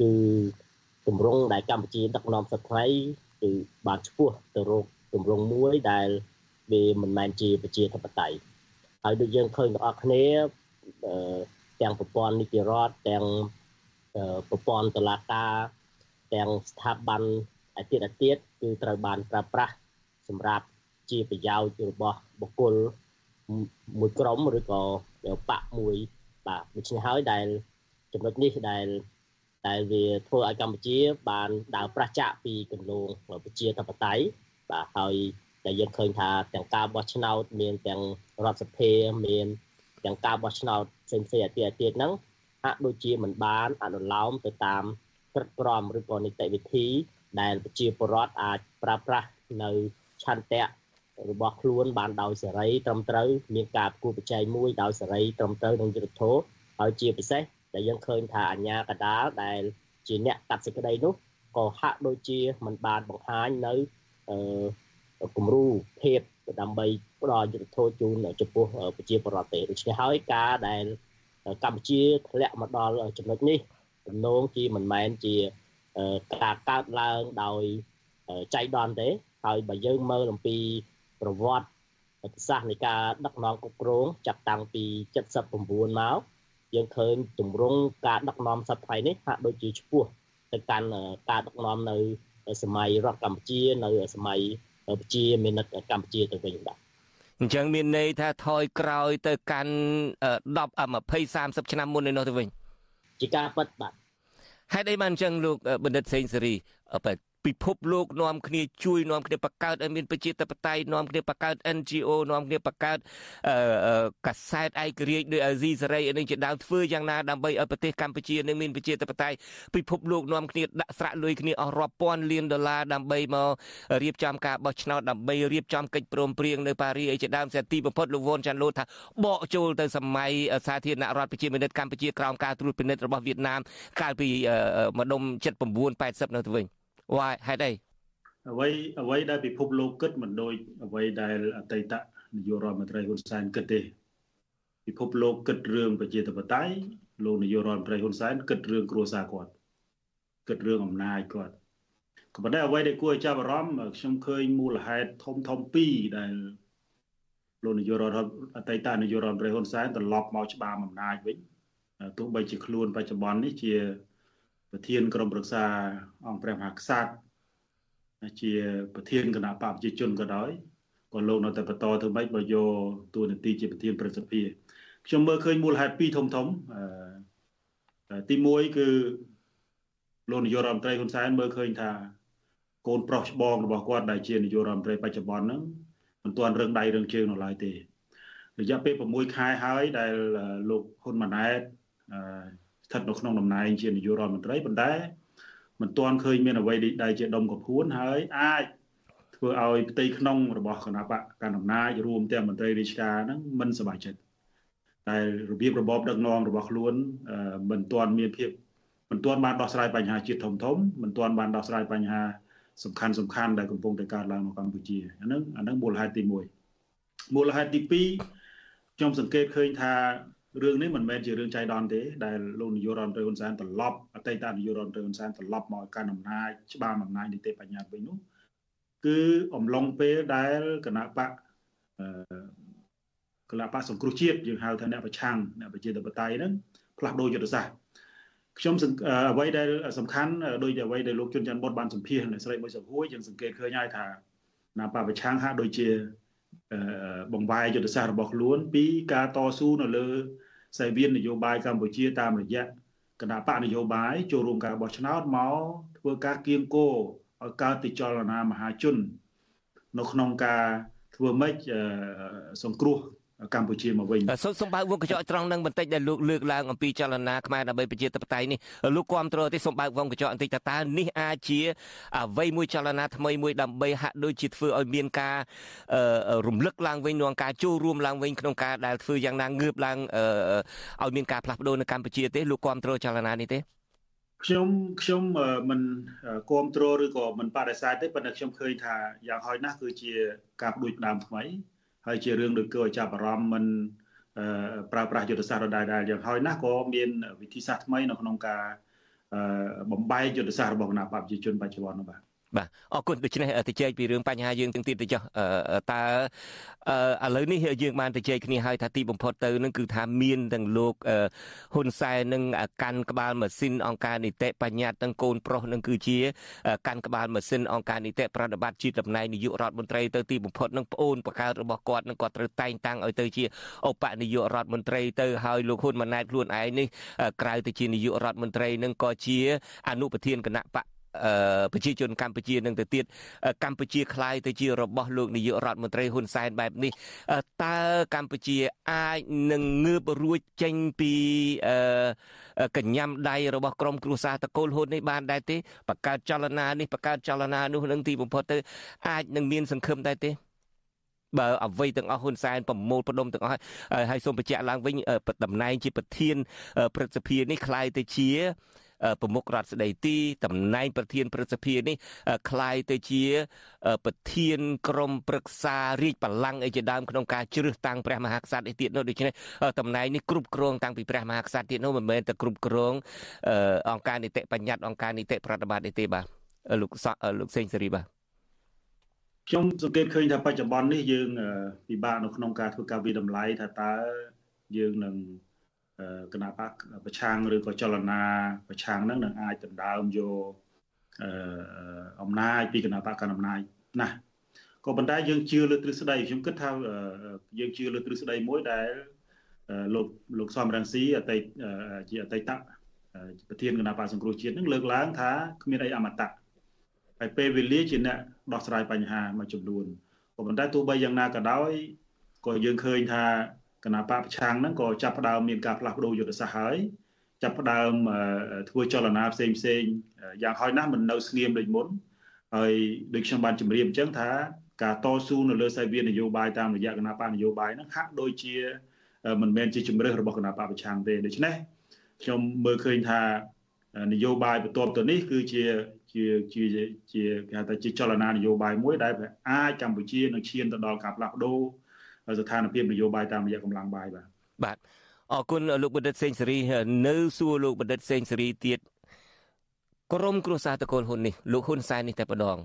គឺគម្រោងដែលកម្ពុជាដឹកនាំសប្តាហ៍ គឺបានឈ្មោះទៅរកទម្រង់មួយដែលវាមិនមែនជាប្រជាធិបតេយ្យហើយដូចយើងឃើញទាំងអស់គ្នាទាំងប្រព័ន្ធនីតិរដ្ឋទាំងប្រព័ន្ធតុលាការទាំងស្ថាប័នអាទិអាទិគឺត្រូវបានប្រើប្រាស់សម្រាប់ជាប្រយោជន៍របស់បុគ្គលមួយក្រុមឬក៏បកមួយបាទដូច្នេះហើយដែលចំណុចនេះដែល តែវាធ្វើឲ្យកម្ពុជា បានដើរប្រឆាចពីគន្លងប្រជាធិបតេយ្យបាទហើយតែយើងឃើញថាទាំងការបោះឆ្នោតមានទាំងរដ្ឋសភាមានទាំងការបោះឆ្នោតផ្សេងផ្សេងអាទិអាទិហ្នឹងហាក់ដូចជាមិនបានអនុលោមទៅតាមក្រឹតក្រមឬក៏នីតិវិធី ដែលប្រជាពលរដ្ឋអាចប្រើប្រាស់នៅឆន្ទៈរបស់ខ្លួនបានដោយសេរីត្រឹមត្រូវមានការគូប្រជែងមួយដោយសេរីត្រឹមត្រូវនឹងយុត្តិធម៌ហើយជាពិសេស ដែលយើងឃើញថាអាញាកដាលដែលជាអ្នកកាត់សេចក្តីនោះក៏ហាក់ដូចជាមិនបានបង្ហាញនៅគំរូភាពដើម្បីផ្ដល់យុទ្ធធម៌ជូនចំពោះប្រជាពលរដ្ឋទេដូច្នេះហើយការដែលកម្ពុជាធ្លាក់មកដល់ចំណុចនេះទំនងជាមិនមែនជាការកើតឡើងដោយចៃដន្យទេហើយបើយើងមើលអំពីប្រវត្តិសាស្ត្រនៃការដឹកនាំគ្រប់គ្រងចាប់តាំងពី79មក យើងឃើញទម្រង់ការដឹកនាំសប្តាហ៍នេះហាក់ដូចជាឈ្មោះទៅកាន់ការដឹកនាំនៅសម័យរដ្ឋកម្ពុជានៅសម័យប្រជាមានិតកម្ពុជាទៅវិញបាទអញ្ចឹងមានន័យថាថយក្រោយទៅកាន់10 20 30ឆ្នាំមុននេះទៅវិញជាការពិតបាទហេតុអីបានអញ្ចឹងលោកបណ្ឌិតសេងសេរី ពិភពលោកនាំគ្នាជួយនាំគ្នាបង្កើតឲ្យមានប្រជាធិបតេយ្យនាំគ្នាបង្កើត NGO នាំគ្នាបង្កើតកាសែតឯករាជ្យដោយអាស៊ីសេរីនឹងជាដើមធ្វើយ៉ាងណាដើម្បីឲ្យប្រទេសកម្ពុជានឹងមានប្រជាធិបតេយ្យពិភពលោកនាំគ្នាដាក់ស្រាក់លុយគ្នាអស់រាប់ពាន់លានដុល្លារដើម្បីមករៀបចំការបោះឆ្នោតដើម្បីរៀបចំកិច្ចព្រមព្រៀងនៅប៉ារីអីជាដើមសេទីបំផុតលោកវ៉ុនចាន់លូថាបកចូលទៅសម័យសាធារណរដ្ឋប្រជាមានិតកម្ពុជាក្រោមការត្រួតពិនិត្យរបស់វៀតណាមកាលពីម្ដុំ79 80នៅទៅវិញ why ហេតុអីអ្វីអ្វីដែលពិភពលោកគិតមិនដូចអ្វីដែលអតីតនាយករដ្ឋមន្ត្រីហ៊ុនសែនគិតទេពិភពលោកគិតរឿងប្រជាធិបតេយ្យលោកនាយករដ្ឋមន្ត្រីហ៊ុនសែនគិតរឿងគ្រួសារគាត់គិតរឿងអំណាចគាត់ក៏ប៉ុន្តែអ្វីដែលគួរឲ្យចាប់អារម្មណ៍ខ្ញុំឃើញមូលហេតុធំធំពីរដែលលោកនាយករដ្ឋអតីតនាយករដ្ឋមន្ត្រីហ៊ុនសែនត្រឡប់មកច្បាមអំណាចវិញទោះបីជាខ្លួនបច្ចុប្បន្ននេះជា ប្រធានក្រុមប្រឹក្សាអង្គព្រះមហាក្សត្រជាប្រធានគណៈបកប្រជាជនក៏ដោយក៏លោកនៅតែបន្តធ្វើម៉េចបើយកតួនាទីជាប្រធានប្រសិទ្ធភាពខ្ញុំមើលឃើញមូលហេតុពីរធំធំទី1គឺលោកនាយករដ្ឋមន្ត្រីហ៊ុនសែនមើលឃើញថាកូនប្រុសច្បងរបស់គាត់ដែលជានាយករដ្ឋមន្ត្រីបច្ចុប្បន្នហ្នឹងមិនទាន់រឹងដៃរឹងជើងនៅឡើយទេរយៈពេល6ខែហើយដែលលោកហ៊ុនម៉ាណែត ស្ថិតនៅក្នុងតំណែងជានាយករដ្ឋមន្ត្រីប៉ុន្តែមិនទាន់ឃើញមានអ្វីដែលជាដុំកំភួនហើយអាចធ្វើឲ្យផ្ទៃក្នុងរបស់គណៈបកកណ្ដាលអំណាចរួមទាំងមន្ត្រីរាជការហ្នឹងមិនសប្បាយចិត្តតែរបៀបរបបដឹកនាំរបស់ខ្លួនមិនទាន់មានភាពមិនទាន់បានដោះស្រាយបញ្ហាជាតិធំធំមិនទាន់បានដោះស្រាយបញ្ហាសំខាន់សំខាន់ដែលកំពុងតែកើតឡើងនៅកម្ពុជាអាហ្នឹងអាហ្នឹងមូលហេតុទី1មូលហេតុទី2ខ្ញុំសង្កេតឃើញថា រឿងនេះមិនមែនជារឿងចៃដន្យទេដែលលោកនាយករដ្ឋមន្ត្រីហ៊ុនសែនត្រឡប់អតីតនាយករដ្ឋមន្ត្រីហ៊ុនសែនត្រឡប់មកកាន់អំណាចច្បាមអំណាចនីតិបញ្ញត្តិវិញនោះគឺអំឡុងពេលដែលគណៈបកគណៈបកសង្គ្រោះជាតិយើងហៅថាអ្នកប្រឆាំងអ្នកប្រជាធិបតេយ្យហ្នឹងផ្លាស់ប្ដូរយុទ្ធសាស្ត្រខ្ញុំអ្វីដែលសំខាន់ដោយអ្វីដែលលោកជុនច័ន្ទបុតបានសម្ភាសអ្នកស្រីមួយសុខហួយយើងសង្កេតឃើញហើយថាណាបកប្រឆាំងហាក់ដូចជា បង្វែរយុទ្ធសាស្ត្ររបស់ខ្លួនពីការតស៊ូនៅលើសេវាននយោបាយកម្ពុជាតាមរយៈគណៈបកនយោបាយចូលរួមការបោះឆ្នោតមកធ្វើការគៀងគោឲ្យកើតទីចលនាមហាជន នៅក្នុងការធ្វើម៉េចសង្គ្រោះ កម្ពុជាមកវិញសូមសូមបើកវងកញ្ចក់ត្រង់នឹងបន្តិចដែលលោកលើកឡើងអំពីចលនាខ្មែរដើម្បីប្រជាធិបតេយ្យនេះលោកគ្រប់គ្រងទេសូមបើកវងកញ្ចក់បន្តិចតើតើនេះអាចជាអ្វីមួយចលនាថ្មីមួយដើម្បីហាក់ដូចជាធ្វើឲ្យមានការរំលឹកឡើងវិញក្នុងការចូលរួមឡើងវិញក្នុងការដែលធ្វើយ៉ាងណាងើបឡើងឲ្យមានការផ្លាស់ប្ដូរនៅកម្ពុជាទេលោកគ្រប់គ្រងចលនានេះទេខ្ញុំខ្ញុំមិនគ្រប់គ្រងឬក៏មិនបដិសេធទេប៉ុន្តែខ្ញុំឃើញថាយ៉ាងហោចណាស់គឺជាការបដួចផ្ដើមថ្មី ហើយជារឿងដូចគួរឲ្យចាប់អារម្មណ៍មិនប្រើប្រាស់យុទ្ធសាស្ត្រដដែលយ៉ាងហើយណាស់ក៏មានវិធីសាស្ត្រថ្មីនៅក្នុងការបំបែកយុទ្ធសាស្ត្ររបស់គណៈបព្វជិជនបច្ចុប្បន្ននោះបាទ បាទអរគុណដូច្នេះទៅជែកពីរឿងបញ្ហាយើងទាំងទៀតទៅចុះតើឥឡូវនេះយើងបានទៅជែកគ្នាហើយថាទីបំផុតទៅនឹងគឺថាមានទាំងលោកហ៊ុនសែននឹងកាន់ក្បាលម៉ាស៊ីនអង្គការនីតិបញ្ញត្តិទាំងកូនប្រុសនឹងគឺជាកាន់ក្បាលម៉ាស៊ីនអង្គការនីតិប្រតិបត្តិជាតំណែងនាយករដ្ឋមន្ត្រីទៅទីបំផុតនឹងប្អូនបង្កើតរបស់គាត់នឹងគាត់ត្រូវតែងតាំងឲ្យទៅជាឧបនាយករដ្ឋមន្ត្រីទៅហើយលោកហ៊ុនម៉ាណែតខ្លួនឯងនេះក្រៅទៅជានាយករដ្ឋមន្ត្រីនឹងក៏ជាអនុប្រធានគណៈបក ប្រជាជនកម្ពុជានឹងទៅទៀតកម្ពុជាคล้ายទៅជារបស់លោកនាយករដ្ឋមន្ត្រីហ៊ុនសែនបែបនេះតើកម្ពុជាអាចនឹងងើបរួចចេញពីកញ្ញាំដៃរបស់ក្រមគ្រួសារតកូលហ៊ុននេះបានដែរទេបង្កើតចលនានេះបង្កើតចលនានោះនឹងទីបំផុតទៅអាចនឹងមានសង្ឃឹមដែរទេបើអ្វីទាំងអស់ហ៊ុនសែនប្រមូលផ្ដុំទាំងអស់ហើយសូមបញ្ជាក់ឡើងវិញតំណែងជាប្រធានព្រឹទ្ធសភានេះคล้ายទៅជា ប្រមុខរដ្ឋស្ដីទីតំណែងប្រធានព្រឹទ្ធសភានេះคล้ายទៅជាប្រធានក្រមប្រឹក្សារាជបល្ល័ង្កអីជាដើមក្នុងការជ្រើសតាំងព្រះមហាក្សត្រនេះទៀតនោះដូច្នេះតំណែងនេះគ្រប់គ្រងតាំងពីព្រះមហាក្សត្រទៀតនោះមិនមែនតែគ្រប់គ្រងអង្គការនីតិបញ្ញត្តិអង្គការនីតិប្រតិបត្តិនេះទេបាទលោកលោកសេងសេរីបាទខ្ញុំសង្កេតឃើញថាបច្ចុប្បន្ននេះយើងពិបាកនៅក្នុងការធ្វើការវិតម្លៃថាតើយើងនឹង គណៈបកប្រឆាំងឬក៏ចលនាប្រឆាំងហ្នឹងនឹងអាចដណ្ដើមយកអំណាចពីគណៈបកកណ្ដាលអំណាចណាក៏ប៉ុន្តែយើងជឿលើទ្រឹស្ដីខ្ញុំគិតថាយើងជឿលើទ្រឹស្ដីមួយដែលលោកលោកសំរងស៊ីអតីតជាអតីតប្រធានគណៈបកសង្គ្រោះជាតិនឹងលើកឡើងថាគ្មានអីអមតៈហើយពេលវេលាជាអ្នកដោះស្រាយបញ្ហាមួយចំនួនក៏ប៉ុន្តែទោះបីយ៉ាងណាក៏ដោយក៏យើងឃើញថា គណៈបកប្រឆាំងហ្នឹងក៏ចាប់ផ្ដើមមានការផ្លាស់ប្ដូរយុទ្ធសាស្ត្រហើយចាប់ផ្ដើមធ្វើចលនាផ្សេងផ្សេងយ៉ាងហោចណាស់មិននៅស្ងៀមដូចមុនហើយដូចខ្ញុំបានជម្រាបអញ្ចឹងថាការតស៊ូនៅលើសាយវានយោបាយតាមរយៈគណៈបកនយោបាយហ្នឹងហាក់ដូចជាមិនមែនជាជំរឿសរបស់គណៈបកប្រឆាំងទេដូច្នេះខ្ញុំមើលឃើញថានយោបាយបន្ទាប់ទៅនេះគឺជាជាជាជាគេហៅថាជាចលនានយោបាយមួយដែលអាចកម្ពុជានឹងឈានទៅដល់ការផ្លាស់ប្ដូរ ស្ថានភាពនយោបាយតាមរយៈកម្លាំងបាយបាទបាទអរគុណលោកបណ្ឌិតសេងសេរីនៅសួរលោកបណ្ឌិតសេងសេរីទៀតក្រុមគ្រួសារតកូលហ៊ុននេះលោកហ៊ុនសែននេះតែម្ដង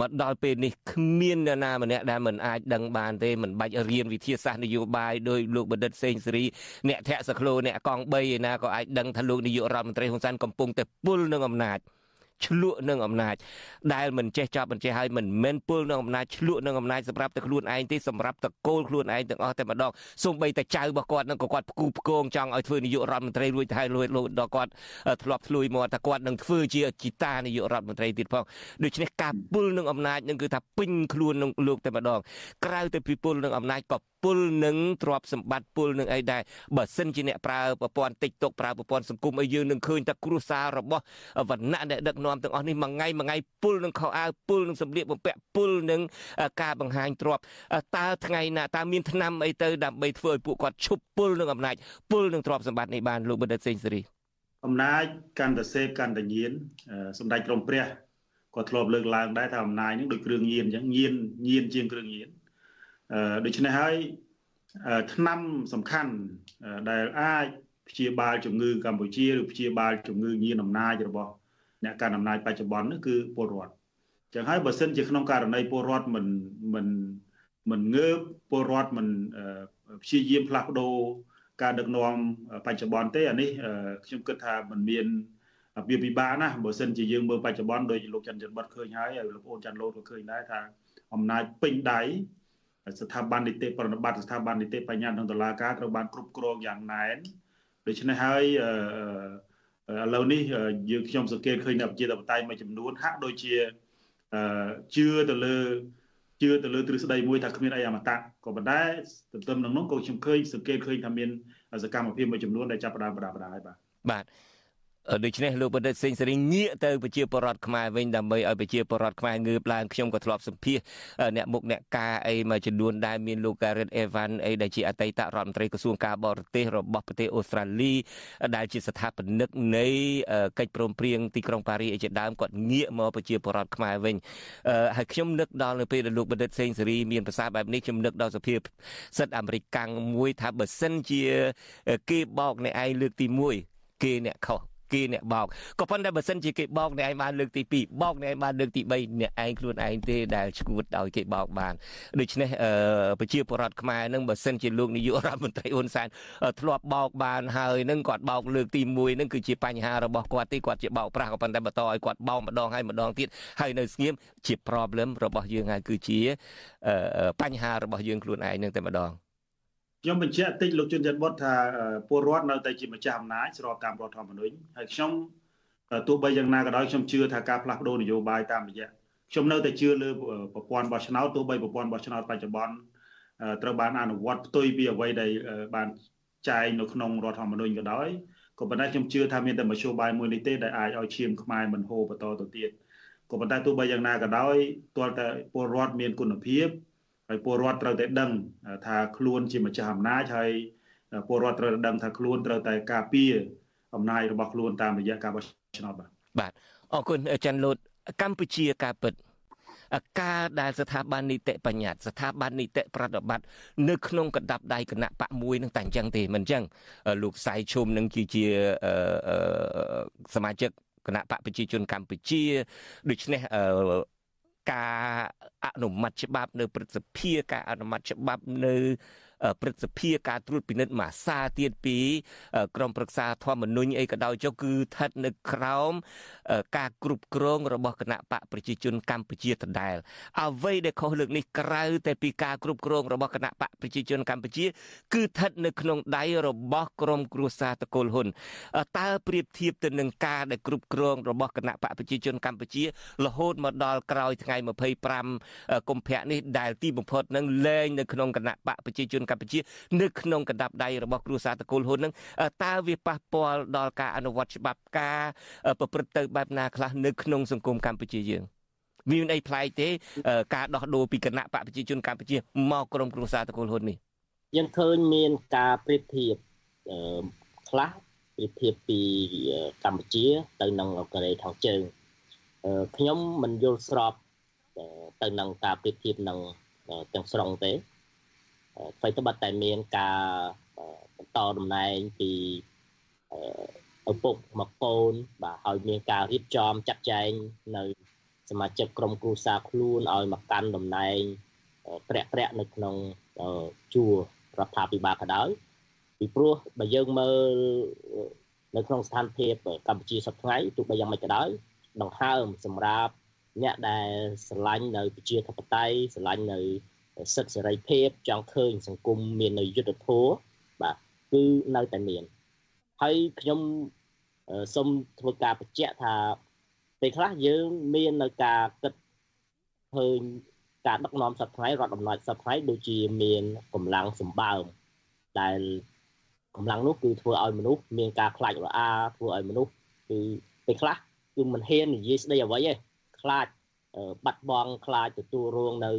មកដល់ពេលនេះគ្មាននរណាម្នាក់ដែលមិនអាចដឹងបានទេមិនបាច់រៀនវិទ្យាសាស្ត្រនយោបាយដោយលោកបណ្ឌិតសេងសេរីអ្នកធាក់សក្លូអ្នកកង់3ឯណាក៏អាចដឹងថាលោកនាយករដ្ឋមន្ត្រីហ៊ុនសែនកំពុងតែពុលនឹងអំណាច ឆ្លក់នឹងអំណាចដែលមិនចេះចប់មិនចេះហើយមិនមែនពលនឹងអំណាចឆ្លក់នឹងអំណាចសម្រាប់តែខ្លួនឯងទេសម្រាប់តកូលខ្លួនឯងទាំងអស់តែម្ដងសូម្បីតែចៅរបស់គាត់នឹងក៏គាត់ផ្គូផ្គងចង់ឲ្យធ្វើនាយករដ្ឋមន្ត្រីរួចទៅហើយលួចលួចដល់គាត់ធ្លាប់ធ្លួយមកថាគាត់នឹងធ្វើជាជីតានាយករដ្ឋមន្ត្រីទៀតផងដូច្នេះការពុលនឹងអំណាចនឹងគឺថាពេញខ្លួននឹងលោកតែម្ដងក្រៅទៅពីពុលនឹងអំណាចក៏ ពុលនឹងទ្រព្យសម្បត្តិពុលនឹងអីដែរបើសិនជាអ្នកប្រើប្រព័ន្ធ TikTok ប្រើប្រព័ន្ធសង្គមអីយើងនឹងឃើញតែគ្រួសាររបស់វណ្ណៈអ្នកដឹកនាំទាំងអស់នេះមួយថ្ងៃមួយថ្ងៃពុលនឹងខោអាវពុលនឹងសម្លៀកបំពាក់ពុលនឹងការបង្ហាញទ្រព្យតើថ្ងៃណាតើមានឆ្នាំអីទៅដើម្បីធ្វើឲ្យពួកគាត់ឈប់ពុលនឹងអំណាចពុលនឹងទ្រព្យសម្បត្តិនេះបានលោកបណ្ឌិតសេងសេរីអំណាចកាន់តែសេពកាន់តែញៀនសម្ដេចក្រមព្រះក៏ធ្លាប់លើកឡើងដែរថាអំណាចនឹងដូចគ្រឿងញៀនអញ្ចឹងញៀនញៀនជាងគ្រឿងញៀន ដូច្នេះហើយឆ្នាំសំខាន់ដែលអាចព្យាបាលជំងឺកម្ពុជាឬព្យាបាលជំងឺញៀនអំណាចរបស់អ្នកកាន់អំណាចបច្ចុប្បន្ននោះគឺពលរដ្ឋចឹងហើយបើសិនជាក្នុងករណីពលរដ្ឋមិនមិនមិនងើបពលរដ្ឋមិនព្យាយាមផ្លាស់ប្ដូរការដឹកនាំបច្ចុប្បន្នទេអានេះខ្ញុំគិតថាมันមានវាពិបាកណាស់បើសិនជាយើងមើលបច្ចុប្បន្នដោយលោកច័ន្ទច័ន្ទបតឃើញហើយហើយលោកអូនច័ន្ទលូតក៏ឃើញដែរថាអំណាចពេញដៃ ស្ថាប័ននីតិប្រណិប័តស្ថាប័ននីតិបញ្ញាក្នុងតុលាការត្រូវបានគ្រប់គ្រងយ៉ាងណែនដូច្នេះហើយឥឡូវនេះយើងខ្ញុំសង្កេតឃើញនៅប្រជាធិបតេយ្យមួយចំនួនហាក់ដូចជាជឿទៅលើជឿទៅលើទ្រឹស្ដីមួយថាគ្មានអីអមតៈក៏ប៉ុន្តែទន្ទឹមនឹងនោះក៏ខ្ញុំឃើញសង្កេតឃើញថាមានសកម្មភាពមួយចំនួនដែលចាប់ផ្ដើមបដាបដាហើយបាទបាទ ដូច្នេះលោកបណ្ឌិតសេងសេរីងាកទៅប្រជាពលរដ្ឋខ្មែរវិញដើម្បីឲ្យប្រជាពលរដ្ឋខ្មែរងើបឡើងខ្ញុំក៏ធ្លាប់សម្ភាសអ្នកមុខអ្នកការអីមួយចំនួនដែលមានលោក Gareth Evans អីដែលជាអតីតរដ្ឋមន្ត្រីក្រសួងការបរទេសរបស់ប្រទេសអូស្ត្រាលីដែលជាស្ថាបនិកនៃកិច្ចព្រមព្រៀងទីក្រុងប៉ារីសជាដើមគាត់ងាកមកប្រជាពលរដ្ឋខ្មែរវិញហើយខ្ញុំនឹកដល់នៅពេលដែលលោកបណ្ឌិតសេងសេរីមានប្រសាសន៍បែបនេះខ្ញុំនឹកដល់សភាសិទ្ធិអាមេរិកកាំងមួយថាបើសិនជាគេបោកអ្នកឯងលើកទី1គេអ្នកខុស គេអ្នកបោកក៏ប៉ុន្តែបើសិនជាគេបោកអ្នកឯងបានលើកទី2បោកអ្នកឯងបានលើកទី3អ្នកឯងខ្លួនឯងទេដែលឈួតឲ្យគេបោកបានដូច្នេះប្រជាពលរដ្ឋខ្មែរនឹងបើសិនជាលោកនាយករដ្ឋមន្ត្រីហ៊ុនសែនធ្លាប់បោកបានហើយនឹងគាត់បោកលើកទី1នឹងគឺជាបញ្ហារបស់គាត់ទេគាត់ជាបោកប្រាស់ក៏ប៉ុន្តែបន្តឲ្យគាត់បោកម្ដងហើយម្ដងទៀតហើយនៅស្ងៀមជា problem របស់យើងហើយគឺជាបញ្ហារបស់យើងខ្លួនឯងនឹងតែម្ដង ខ្ញុំបញ្ជាក់តិចលោកជុនច័ន្ទបុតថាពលរដ្ឋនៅតែជាម្ចាស់អំណាចស្របតាមរដ្ឋធម្មនុញ្ញហើយខ្ញុំទោះបីយ៉ាងណាក៏ដោយខ្ញុំជឿថាការផ្លាស់ប្ដូរនយោបាយតាមរយៈខ្ញុំនៅតែជឿលើប្រព័ន្ធបោះឆ្នោតទោះបីប្រព័ន្ធបោះឆ្នោតបច្ចុប្បន្នត្រូវបានអនុវត្តផ្ទុយពីអ្វីដែលបានចែងនៅក្នុងរដ្ឋធម្មនុញ្ញក៏ដោយក៏ប៉ុន្តែខ្ញុំជឿថាមានតែមធ្យោបាយមួយនេះទេដែលអាចឲ្យឈាមខ្មែរមិនហូរបន្តទៅទៀតក៏ប៉ុន្តែទោះបីយ៉ាងណាក៏ដោយទាល់តែពលរដ្ឋមានគុណភាព ហើយពលរដ្ឋត្រូវតែដឹងថាខ្លួនជាម្ចាស់អំណាចហើយពលរដ្ឋត្រូវតែដឹងថាខ្លួនត្រូវតែការពារអំណាចរបស់ខ្លួនតាមរយៈការបោះឆ្នោតបាទបាទអរគុណច័ន្ទលូតកម្ពុជាការពិតការដែលស្ថាប័ននីតិបញ្ញត្តិស្ថាប័ននីតិប្រតិបត្តិនៅក្នុងកណ្ដាប់ដៃគណៈបកមួយនឹងតែអញ្ចឹងទេមិនអញ្ចឹងលោកសៃឈុំនឹងជាសមាជិកគណៈបកប្រជាជនកម្ពុជាដូច្នេះ ការអនុម័តច្បាប់នៅព្រឹទ្ធសភាការអនុម័តច្បាប់នៅ ព្រឹទ្ធសភាការត្រួតពិនិត្យមួយសាទៀតពីក្រមប្រឹក្សាធម្មនុញ្ញអីក៏ដោយចុះគឺស្ថិតនៅក្រោមការគ្រប់គ្រងរបស់គណៈបកប្រជាជនកម្ពុជាដដែលអ្វីដែលខុសលើកនេះក្រៅតែពីការគ្រប់គ្រងរបស់គណៈបកប្រជាជនកម្ពុជា គឺស្ថិតនៅក្នុងដៃរបស់ក្រមគ្រួសារតកូលហ៊ុនតើប្រៀបធៀបទៅនឹងការដែលគ្រប់គ្រងរបស់គណៈបកប្រជាជនកម្ពុជារហូតមកដល់ក្រោយថ្ងៃ25កុម្ភៈនេះដែលទីបំផុតនឹងលែងនៅក្នុងគណៈបកប្រជាជនកម្ពុជានៅក្នុងកណ្ដាប់ដៃរបស់គ្រួសារតកូលហ៊ុននឹងតើវាប៉ះពាល់ដល់ការអនុវត្តច្បាប់ការប្រព្រឹត្តទៅបែបណាខ្លះនៅក្នុងសង្គមកម្ពុជាយើងមានអីប្លែកទេ ការដោះដូរពីគណៈបកប្រជាជនកម្ពុជាមកក្រុមគ្រួសារតកូលហ៊ុននេះយើងឃើញមានការប្រៀបធៀបខ្លះប្រៀបធៀបពីកម្ពុជា ទៅនឹងកូរ៉េខាងជើងខ្ញុំមិនយល់ស្របទៅនឹងការប្រៀបធៀបនឹងទាំងស្រុងទេ អ្វីត្បិតតែមានការបន្តតំណែងពីឪពុកមកកូនបាទឲ្យមានការរៀបចំចាត់ចែងនៅសមាជិកក្រុមគ្រួសារខ្លួនឲ្យមកកាន់តំណែងប្រាក់ប្រាក់នៅក្នុងជួររដ្ឋាភិបាលក៏ដោយពីព្រោះបើយើងមើលនៅក្នុងស្ថានភាពកម្ពុជាសប្តាហ៍ថ្ងៃទោះបីយ៉ាងម៉េចក៏ដោយដង្ហើមសម្រាប់អ្នកដែលស្រឡាញ់នៅប្រជាធិបតេយ្យស្រឡាញ់នៅ សិទ្ធិសេរីភាពចង់ឃើញសង្គមមាននៅយុត្តិធម៌បាទគឺនៅតែមានហើយខ្ញុំសូមធ្វើការបញ្ជាក់ថាពេលខ្លះយើងមាននៅការគិតឃើញការដឹកនាំសប្តាហ៍រដ្ឋអំណាចសប្តាហ៍ដូចជាមានកម្លាំងសម្បើមដែលកម្លាំងនោះគឺធ្វើឲ្យមនុស្សមានការខ្លាចរអាធ្វើឲ្យមនុស្សគឺពេលខ្លះគឺមិនហ៊ាននិយាយស្ដីអ្វីទេខ្លាចបាត់បង់ខ្លាចទទួលរងនៅ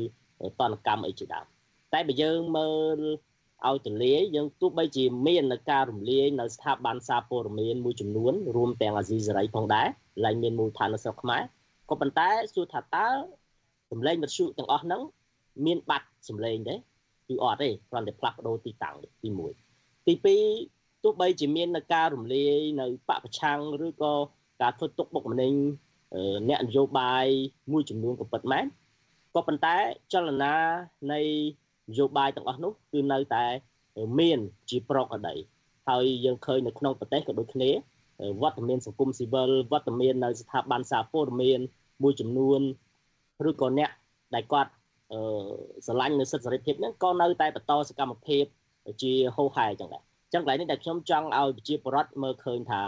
តនកម្មអីជាដើមតែបើយើងមើលឲ្យទលាយយើងទោះបីជាមាននៅការរំលាយនៅស្ថាប័នសារព័ត៌មានមួយចំនួនរួមទាំងអាស៊ីសេរីផងដែរឡើងមានមូលដ្ឋាននៅស្រុកខ្មែរក៏ប៉ុន្តែសួរថាតើសម្លេងវិទ្យុទាំងអស់ហ្នឹងមានបាត់សម្លេងទេគឺអត់ទេគ្រាន់តែផ្លាស់ប្ដូរទីតាំងទី1ទី2ទោះបីជាមាននៅការរំលាយនៅបពប្រឆាំងឬក៏ការធ្វើទុកបុកម្នេញអ្នកនយោបាយមួយចំនួនក៏ពិតមែន ក៏ប៉ុន្តែចលនានៃនយោបាយទាំងអស់នោះគឺនៅតែមានជាប្រកក្តីហើយយើងឃើញនៅក្នុងប្រទេសក៏ដូចគ្នាវត្តមានសង្គមស៊ីវិលវត្តមាននៅស្ថាប័នសារព័ត៌មានមួយចំនួនឬក៏អ្នកដែលគាត់អឺស្រឡាញ់នៅសិទ្ធិសេរីភាពហ្នឹងក៏នៅតែបន្តសកម្មភាពជាហោហែចឹងដែរចឹងកន្លែងនេះដែលខ្ញុំចង់ឲ្យប្រជាពលរដ្ឋមើលឃើញថា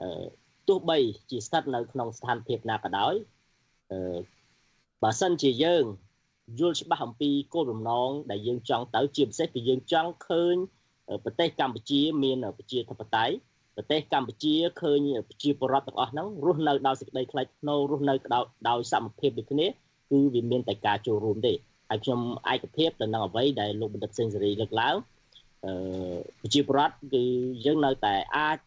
អឺទោះបីជាស្ថិតនៅក្នុងស្ថានភាពណាក៏ដោយអឺ បើសិនជាយើងយល់ច្បាស់អំពីគោលបំណងដែលយើងចង់ទៅជាពិសេសគឺយើងចង់ឃើញប្រទេសកម្ពុជាមានប្រជាធិបតេយ្យប្រទេសកម្ពុជាឃើញប្រជាពលរដ្ឋទាំងអស់ហ្នឹងរស់នៅដោយសេចក្តីថ្លៃថ្នូររស់នៅដោយសមភាពដូចគ្នាគឺវាមានតែការចូលរួមទេហើយខ្ញុំឯកភាពទៅនឹងអ្វីដែលលោកបណ្ឌិតសេងសេរីលើកឡើងអឺប្រជាពលរដ្ឋគឺយើងនៅតែអាច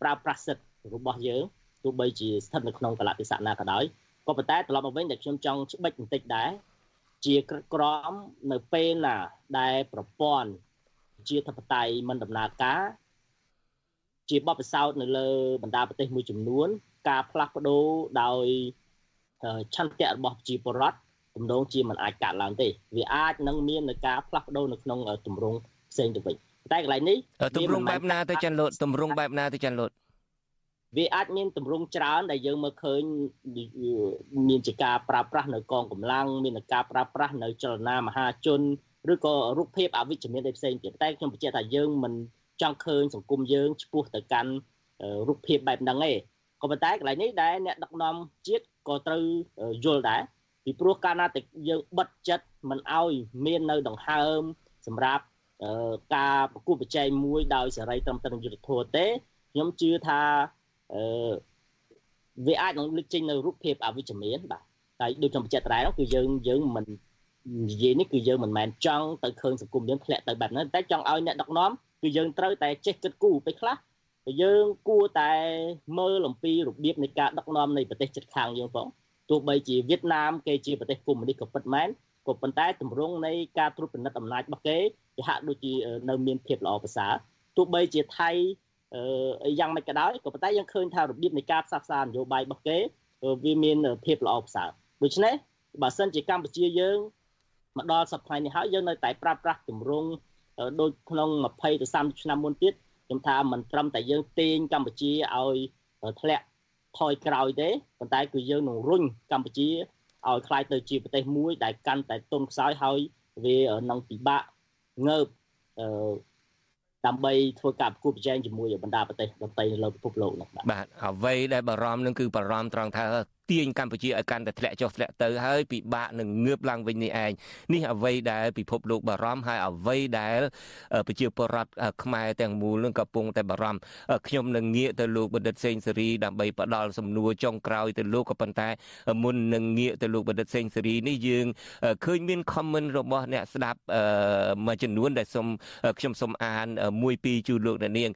ប្រើប្រាស់សិទ្ធិរបស់យើងទោះបីជាស្ថិតនៅក្នុងកលៈទេសៈណាក៏ដោយ ក៏ប៉ុន្តែត្រឡប់មកវិញដែលខ្ញុំចង់ច្បិចបន្តិចដែរជាក្រមនៅពេលណាដែលប្រព័ន្ធជាធិបតេយ្យមិនដំណើរការ ជាបបិសោតនៅលើបណ្ដាប្រទេសមួយចំនួន ការផ្លាស់ប្ដូរដោយឆន្ទៈរបស់ប្រជាពលរដ្ឋទំនងជាមិនអាចកាត់ឡើងទេវាអាចនឹងមាននៅការផ្លាស់ប្ដូរនៅក្នុងទម្រង់ផ្សេងទៅវិញតែកន្លែងនេះទម្រង់បែបណាទៅចាន់លូតទម្រង់បែបណាទៅចាន់លូត វាអាចមានទម្រង់ច្រើនដែលយើងមើលឃើញមានជាការប្រើប្រាស់នៅកងកម្លាំងមានការប្រើប្រាស់នៅចលនាមហាជនឬក៏រូបភាពអវិជ្ជមានផ្សេងទៀតតែខ្ញុំបញ្ជាក់ថាយើងមិនចង់ឃើញសង្គមយើងឆ្ពោះទៅកាន់រូបភាពបែបហ្នឹងទេក៏ប៉ុន្តែកន្លែងនេះដែលអ្នកដឹកនាំជាតិក៏ត្រូវយល់ដែរពីព្រោះកាលណាតែយើងបិទចិត្តមិនអោយមាននៅដង្ហើមសម្រាប់ការប្រគល់បច្ច័យមួយដោយសេរីត្រឹមត្រូវយុត្តិធម៌ទេខ្ញុំជឿថា អឺវាអាចនឹងលេចចេញនៅរូបភាពអវិជ្ជមានបាទហើយដូចខ្ញុំបញ្ជាក់ត្រែនោះគឺយើងយើងមិននិយាយនេះគឺយើងមិនមែនចង់ទៅឃើញសង្គមយើងធ្លាក់ទៅបែបហ្នឹងតែចង់ឲ្យអ្នកដឹកនាំគឺយើងត្រូវតែចេះគិតគូរពេលខ្លះយើងគួរតែមើលអំពីរបៀបនៃការដឹកនាំនៃប្រទេសជិតខាងយើងផងទោះបីជាវៀតណាមគេជាប្រទេសកុម្មុយនីសក៏ពិតមែនក៏ប៉ុន្តែទម្រង់នៃការត្រួតពិនិត្យអំណាចរបស់គេគេហាក់ដូចជានៅមានភាពល្អប្រសើរទោះបីជាថៃ អឺយ៉ាងម៉េចក៏ដោយក៏ប៉ុន្តែយើងឃើញថារបៀបនៃការផ្សះផ្សានយោបាយរបស់គេវាមានភាពល្អប្រសើរដូច្នេះបើសិនជាកម្ពុជាយើងមកដល់សប្តាហ៍នេះហើយយើងនៅតែប្រើប្រាស់ទម្រង់ ដូចក្នុង20ទៅ30ឆ្នាំមុនទៀតខ្ញុំថាមិនត្រឹមតែយើងទាញកម្ពុជាឲ្យធ្លាក់ថយក្រោយទេប៉ុន្តែគឺយើងនឹងរុញកម្ពុជាឲ្យคล้ายទៅជាប្រទេសមួយដែលកាន់តែទុនខ្សោយហើយវានឹងពិបាកងើបអឺ ដើម្បីធ្វើការប្រគួតប្រជែងជាមួយបណ្ដាប្រទេសដទៃនៅលើពិភពលោកនោះបាទអ្វីដែលបារម្ភនឹងគឺបារម្ភត្រង់ថា ទាញកម្ពុជាឲ្យកាន់តែធ្លាក់ចុះធ្លាក់ទៅហើយពិបាកនឹងងើបឡើងវិញនេះឯងនេះអ្វីដែលពិភពលោកបារម្ភហើយអ្វីដែលប្រជាពលរដ្ឋខ្មែរទាំងមូលនឹងកំពុងតែបារម្ភខ្ញុំនឹងងាកទៅលោកបណ្ឌិតសេងសេរីដើម្បីផ្ដល់សំណួរចុងក្រោយទៅលោកក៏ប៉ុន្តែមុននឹងងាកទៅលោកបណ្ឌិតសេងសេរីនេះយើងឃើញមាន comment របស់អ្នកស្ដាប់មួយចំនួនដែលសូមខ្ញុំសូមអានមួយពីរជូនលោកអ្នកនាង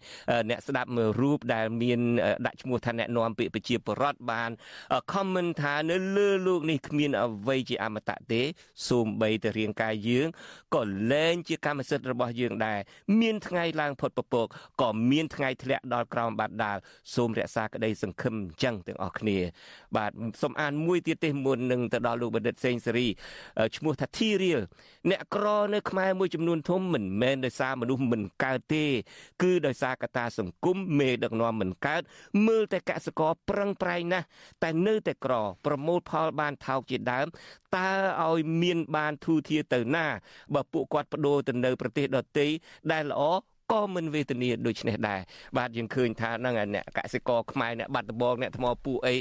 អ្នកស្ដាប់មួយរូបដែលមានដាក់ឈ្មោះថាអ្នកនាំពាក្យប្រជាពលរដ្ឋបាន comment ថានៅលើលោកនេះគ្មានអ្វីជាអមតៈទេសូម្បីតែរាងកាយយើងក៏លែងជាកម្មសិទ្ធិរបស់យើងដែរមានថ្ងៃឡើងផុតពពកក៏មានថ្ងៃធ្លាក់ដល់ក្រោមបាតដាលសូមរក្សាក្តីសង្ឃឹមអញ្ចឹងទាំងអស់គ្នា បាទសូមអានមួយទៀតទេមុននឹងទៅដល់លោកបណ្ឌិតសេងសេរីឈ្មោះថាធីរៀលអ្នកក្រនៅខ្មែរមួយចំនួនធំមិនមែនដោយសារមនុស្សមិនកើតទេ គឺដោយសារកត្តាសង្គមមេដឹកនាំមិនកើតមើលតែកសិករប្រឹងប្រែងណាស់តែនៅតែក្រប្រមូលផលបានថោកជាដើមតើឲ្យមានបានធូរធារទៅណា បើពួកគាត់បដូរទៅនៅប្រទេសដទៃដែលល្អ ក៏មិនវេទនាដូចនេះដែរបាទយើងឃើញថាហ្នឹងអ្នកកសិករខ្មែរអ្នកបាត់ដំបងអ្នកថ្មពូអី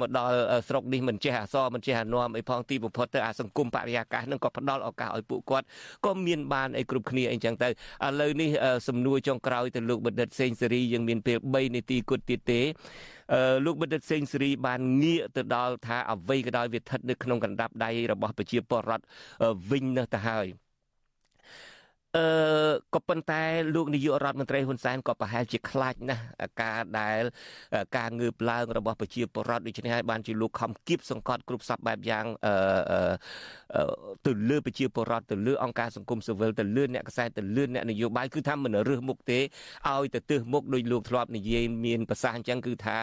មកដល់ស្រុកនេះមិនចេះអសមិនចេះអានំអីផងទីបំផុតទៅអាសង្គមបរិយាកាសហ្នឹងក៏ផ្ដល់ឱកាសឲ្យពួកគាត់ក៏មានបានអីគ្រប់គ្នាអីចឹងទៅឥឡូវនេះសំណួរចុងក្រោយទៅលោកបណ្ឌិតសេងសេរីយើងមានពេល3នាទីគត់ទៀតទេលោកបណ្ឌិតសេងសេរីបានងាកទៅដល់ថាអ្វីក៏ដោយវាស្ថិតនៅក្នុងកណ្ដាប់ដៃរបស់ប្រជាពលរដ្ឋវិញនៅទៅហើយ អឺក៏ប៉ុន្តែលោកនាយករដ្ឋមន្ត្រីហ៊ុនសែនក៏ប្រហែលជាខ្លាចណាស់ការដែលការងើបឡើងរបស់ប្រជាពលរដ្ឋដូច្នេះហើយបានជាលោកខំគៀបសង្កត់គ្រប់សពបែបយ៉ាងអឺទៅលើប្រជាពលរដ្ឋទៅលើអង្គការសង្គមស៊ីវិលទៅលើអ្នកកសែតទៅលើអ្នកនយោបាយគឺថាមិនរើសមុខទេឲ្យទៅទើសមុខដោយលោកធ្លាប់និយាយមានប្រសាសន៍អញ្ចឹងគឺថា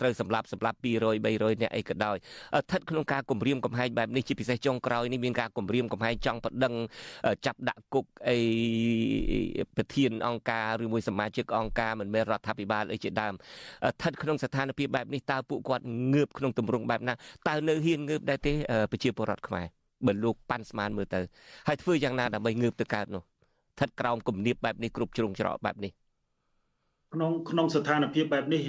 ត្រូវសម្លាប់សម្លាប់200 300អ្នកអីក៏ដោយស្ថិតក្នុងការគម្រាមកំហែងបែបនេះជាពិសេសចុងក្រោយនេះមានការគម្រាមកំហែងចង់ប្តឹងចាប់ដាក់គុកអីប្រធានអង្គការឬមួយសមាជិកអង្គការមិនមែនរដ្ឋាភិបាលអីជាដើមស្ថិតក្នុងស្ថានភាពបែបនេះតើពួកគាត់ងើបក្នុងទម្រង់បែបណាតើនៅហ៊ានងើបដែរទេប្រជាពលរដ្ឋខ្មែរបើលោកប៉ាន់ស្មានមើលទៅហើយធ្វើយ៉ាងណាដើម្បីងើបទៅកើតនោះស្ថិតក្រោមគំនាបបែបនេះគ្រប់ជ្រុងច្រកបែបនេះក្នុងក្នុងស្ថានភាពបែបនេះ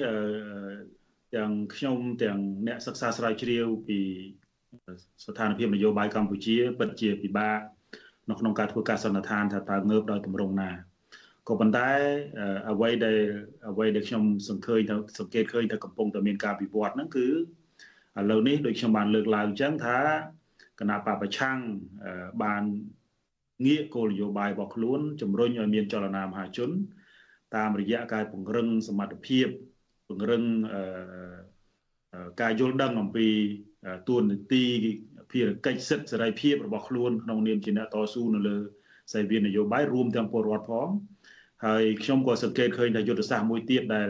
ទាំងខ្ញុំទាំងអ្នកសិក្សាស្រាវជ្រាវពីស្ថានភាពនយោបាយកម្ពុជាពិតជាពិបាក នៅក្នុងការធ្វើការសន្និដ្ឋានថាតើងើបដោយទម្រង់ណាក៏ប៉ុន្តែអ្វីដែលអ្វីដែលខ្ញុំសង្ឃើញទៅសង្កេតឃើញថាកំពុងតែមានការវិវត្តហ្នឹងគឺឥឡូវនេះដូចខ្ញុំបានលើកឡើងអញ្ចឹងថាគណៈបពប្រឆាំងបានងាកគោលនយោបាយរបស់ខ្លួនជំរុញឲ្យមានចលនាមហាជន តាមរយៈការពង្រឹងសមត្ថភាពពង្រឹងការយល់ដឹងអំពីទួនាទី ភារកិច្ចសិទ្ធិសេរីភាពរបស់ខ្លួនក្នុងនាមជាអ្នកតស៊ូនៅលើសេវានយោបាយរួមទាំងពលរដ្ឋផងហើយខ្ញុំក៏សង្កេតឃើញថាយុទ្ធសាស្ត្រមួយទៀតដែល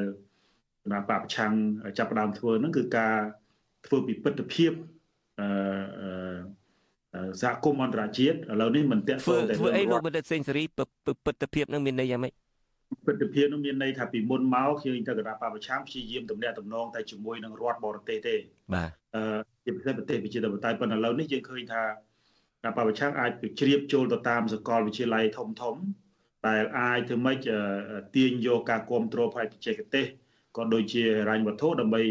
គណៈបពប្រឆាំងចាប់ផ្ដើមធ្វើហ្នឹងគឺការធ្វើពិពិធភាពអឺសហគមន៍អន្តរជាតិឥឡូវនេះមិនតាក់ទងតែធ្វើអីលោកបណ្ឌិតសេងសេរីពិពិធភាពនឹងមានន័យយ៉ាងម៉េចពិទ្ធភាពនោះមានន័យថាពីមុនមកខ្ញុំទៅគណៈបពប្រឆាំងព្យាយាមទំនាក់ទំនងតែជាមួយនឹងរដ្ឋបរទេសទេបាទអឺ ជាពិសេសប្រទេសប្រជាធិបតេយ្យប៉ុន្តែឥឡូវនេះយើងឃើញថាគណៈបពប្រឆាំងអាចជ្រាបចូលទៅតាមសាកលវិទ្យាល័យធំធំដែលអាចធ្វើម៉េចទាញយកការគ្រប់គ្រងផ្នែកបច្ចេកទេសក៏ដូចជារញ្ញវត្ថុដើម្បី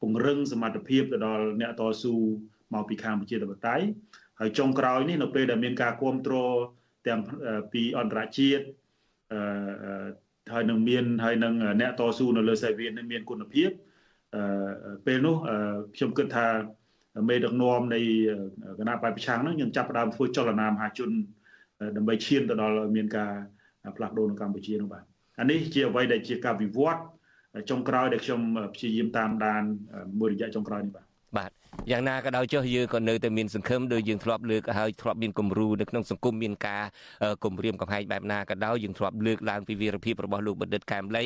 ពង្រឹងសមត្ថភាពទៅដល់អ្នកតស៊ូមកពីខាងប្រជាធិបតេយ្យហើយចុងក្រោយនេះនៅពេលដែលមានការគ្រប់គ្រងទាំងពីអន្តរជាតិអឺហើយនឹងមានហើយនឹងអ្នកតស៊ូនៅលើសេវានេះមានគុណភាពអឺពេលនោះខ្ញុំគិតថា មេដឹកនាំនៃគណៈបព្វប្រឆាំងហ្នឹងយើងចាប់ផ្ដើមធ្វើចលនាមហាជន ដើម្បីឈានទៅដល់មានការផ្លាស់ប្ដូរនៅកម្ពុជានោះបាទអានេះជាអ្វីដែលជាការវិវត្តចុងក្រោយដែលខ្ញុំព្យាយាមតាមដានមួយរយៈចុងក្រោយនេះបាទបាទ យ៉ាងណាក៏ដោយចុះយើងក៏នៅតែមានសង្ឃឹមដោយយើងធ្លាប់លើកហើយធ្លាប់មានគំរូនៅក្នុងសង្គមមានការគំរាមកំហែងបែបណាក៏ដោយយើងធ្លាប់លើកឡើងពីវីរភាពរបស់លោកបណ្ឌិតកែមលី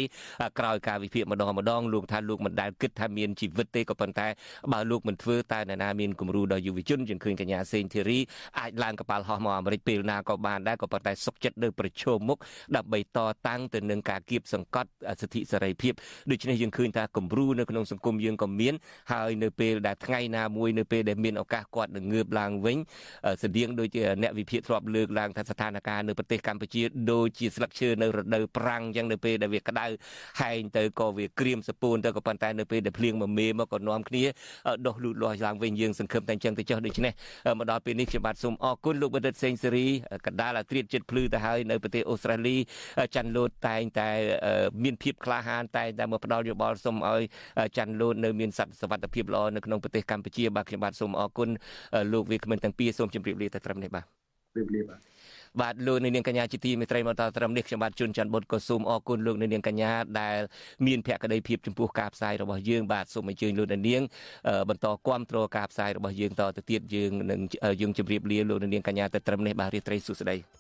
ក្រោយការវិភាគម្ដងម្ដងលោកថាលោកមិនដែលគិតថាមានជីវិតទេក៏ប៉ុន្តែបើលោកមិនធ្វើតើនរណាមានគំរូដល់យុវជនយើងឃើញកញ្ញាសេងធីរីអាចឡើងកប៉ាល់ហោះមកអាមេរិកពេលណាក៏បានដែរក៏ប៉ុន្តែសុខចិត្តនៅប្រជុំមុខដើម្បីតតាំងទៅនឹងការគៀបសង្កត់សិទ្ធិសេរីភាពដូច្នេះយើងឃើញថាគំរូនៅក្នុងសង្គមយើងក៏មានហើយនៅពេលដែលថ្ងៃណាមួយនៅពេលដែលមានឱកាសគាត់នឹងងើបឡើងវិញស្តៀងដូចជាអ្នកវិភាគធ្លាប់លើកឡើងថាស្ថានភាពនៅប្រទេសកម្ពុជាដូចជាស្លឹកឈើនៅរដូវប្រាំងអញ្ចឹងនៅពេលដែលវាក្តៅហែងទៅក៏វាក្រៀមសពួនទៅក៏ប៉ុន្តែនៅពេលដែលភ្លៀងមកមេមកក៏នាំគ្នាដុះលូតលាស់ឡើងវិញយើងសង្ឃឹមតែអញ្ចឹងទៅចុះដូច្នេះមកដល់ពេលនេះខ្ញុំបាទសូមអរគុណលោកបណ្ឌិតសេងសេរីកដាលអាត្រៀតចិត្តភ្លឺទៅហើយនៅប្រទេសអូស្ត្រាលីច័ន្ទលូតតែងតែមានភាពក្លាហានតែងតែមកផ្ដល់យោបល់សូមឲ្យច័ន្ទលូតនៅមានសវត្ថភាពល្អនៅក្នុងប្រទេសកម្ពុជាបាទខ្ញុំបាទសូមអរគុណលោកវាគ្មិនទាំងពីរសូមជម្រាបលាតែត្រឹមនេះបាទជម្រាបលាបាទបាទលោកនាងកញ្ញាជាទីមេត្រីមកដល់ត្រឹមនេះខ្ញុំបាទជួនច័ន្ទបុតក៏សូមអរគុណលោកនាងកញ្ញាដែលមានភក្ដីភាពចំពោះការផ្សាយរបស់យើងបាទសូមអញ្ជើញលោកនាងបន្តគ្រប់គ្រងការផ្សាយរបស់យើងតទៅទៀតយើងនឹងយើងជម្រាបលាលោកនាងកញ្ញាទៅត្រឹមនេះបាទរាត្រីសុស្ដី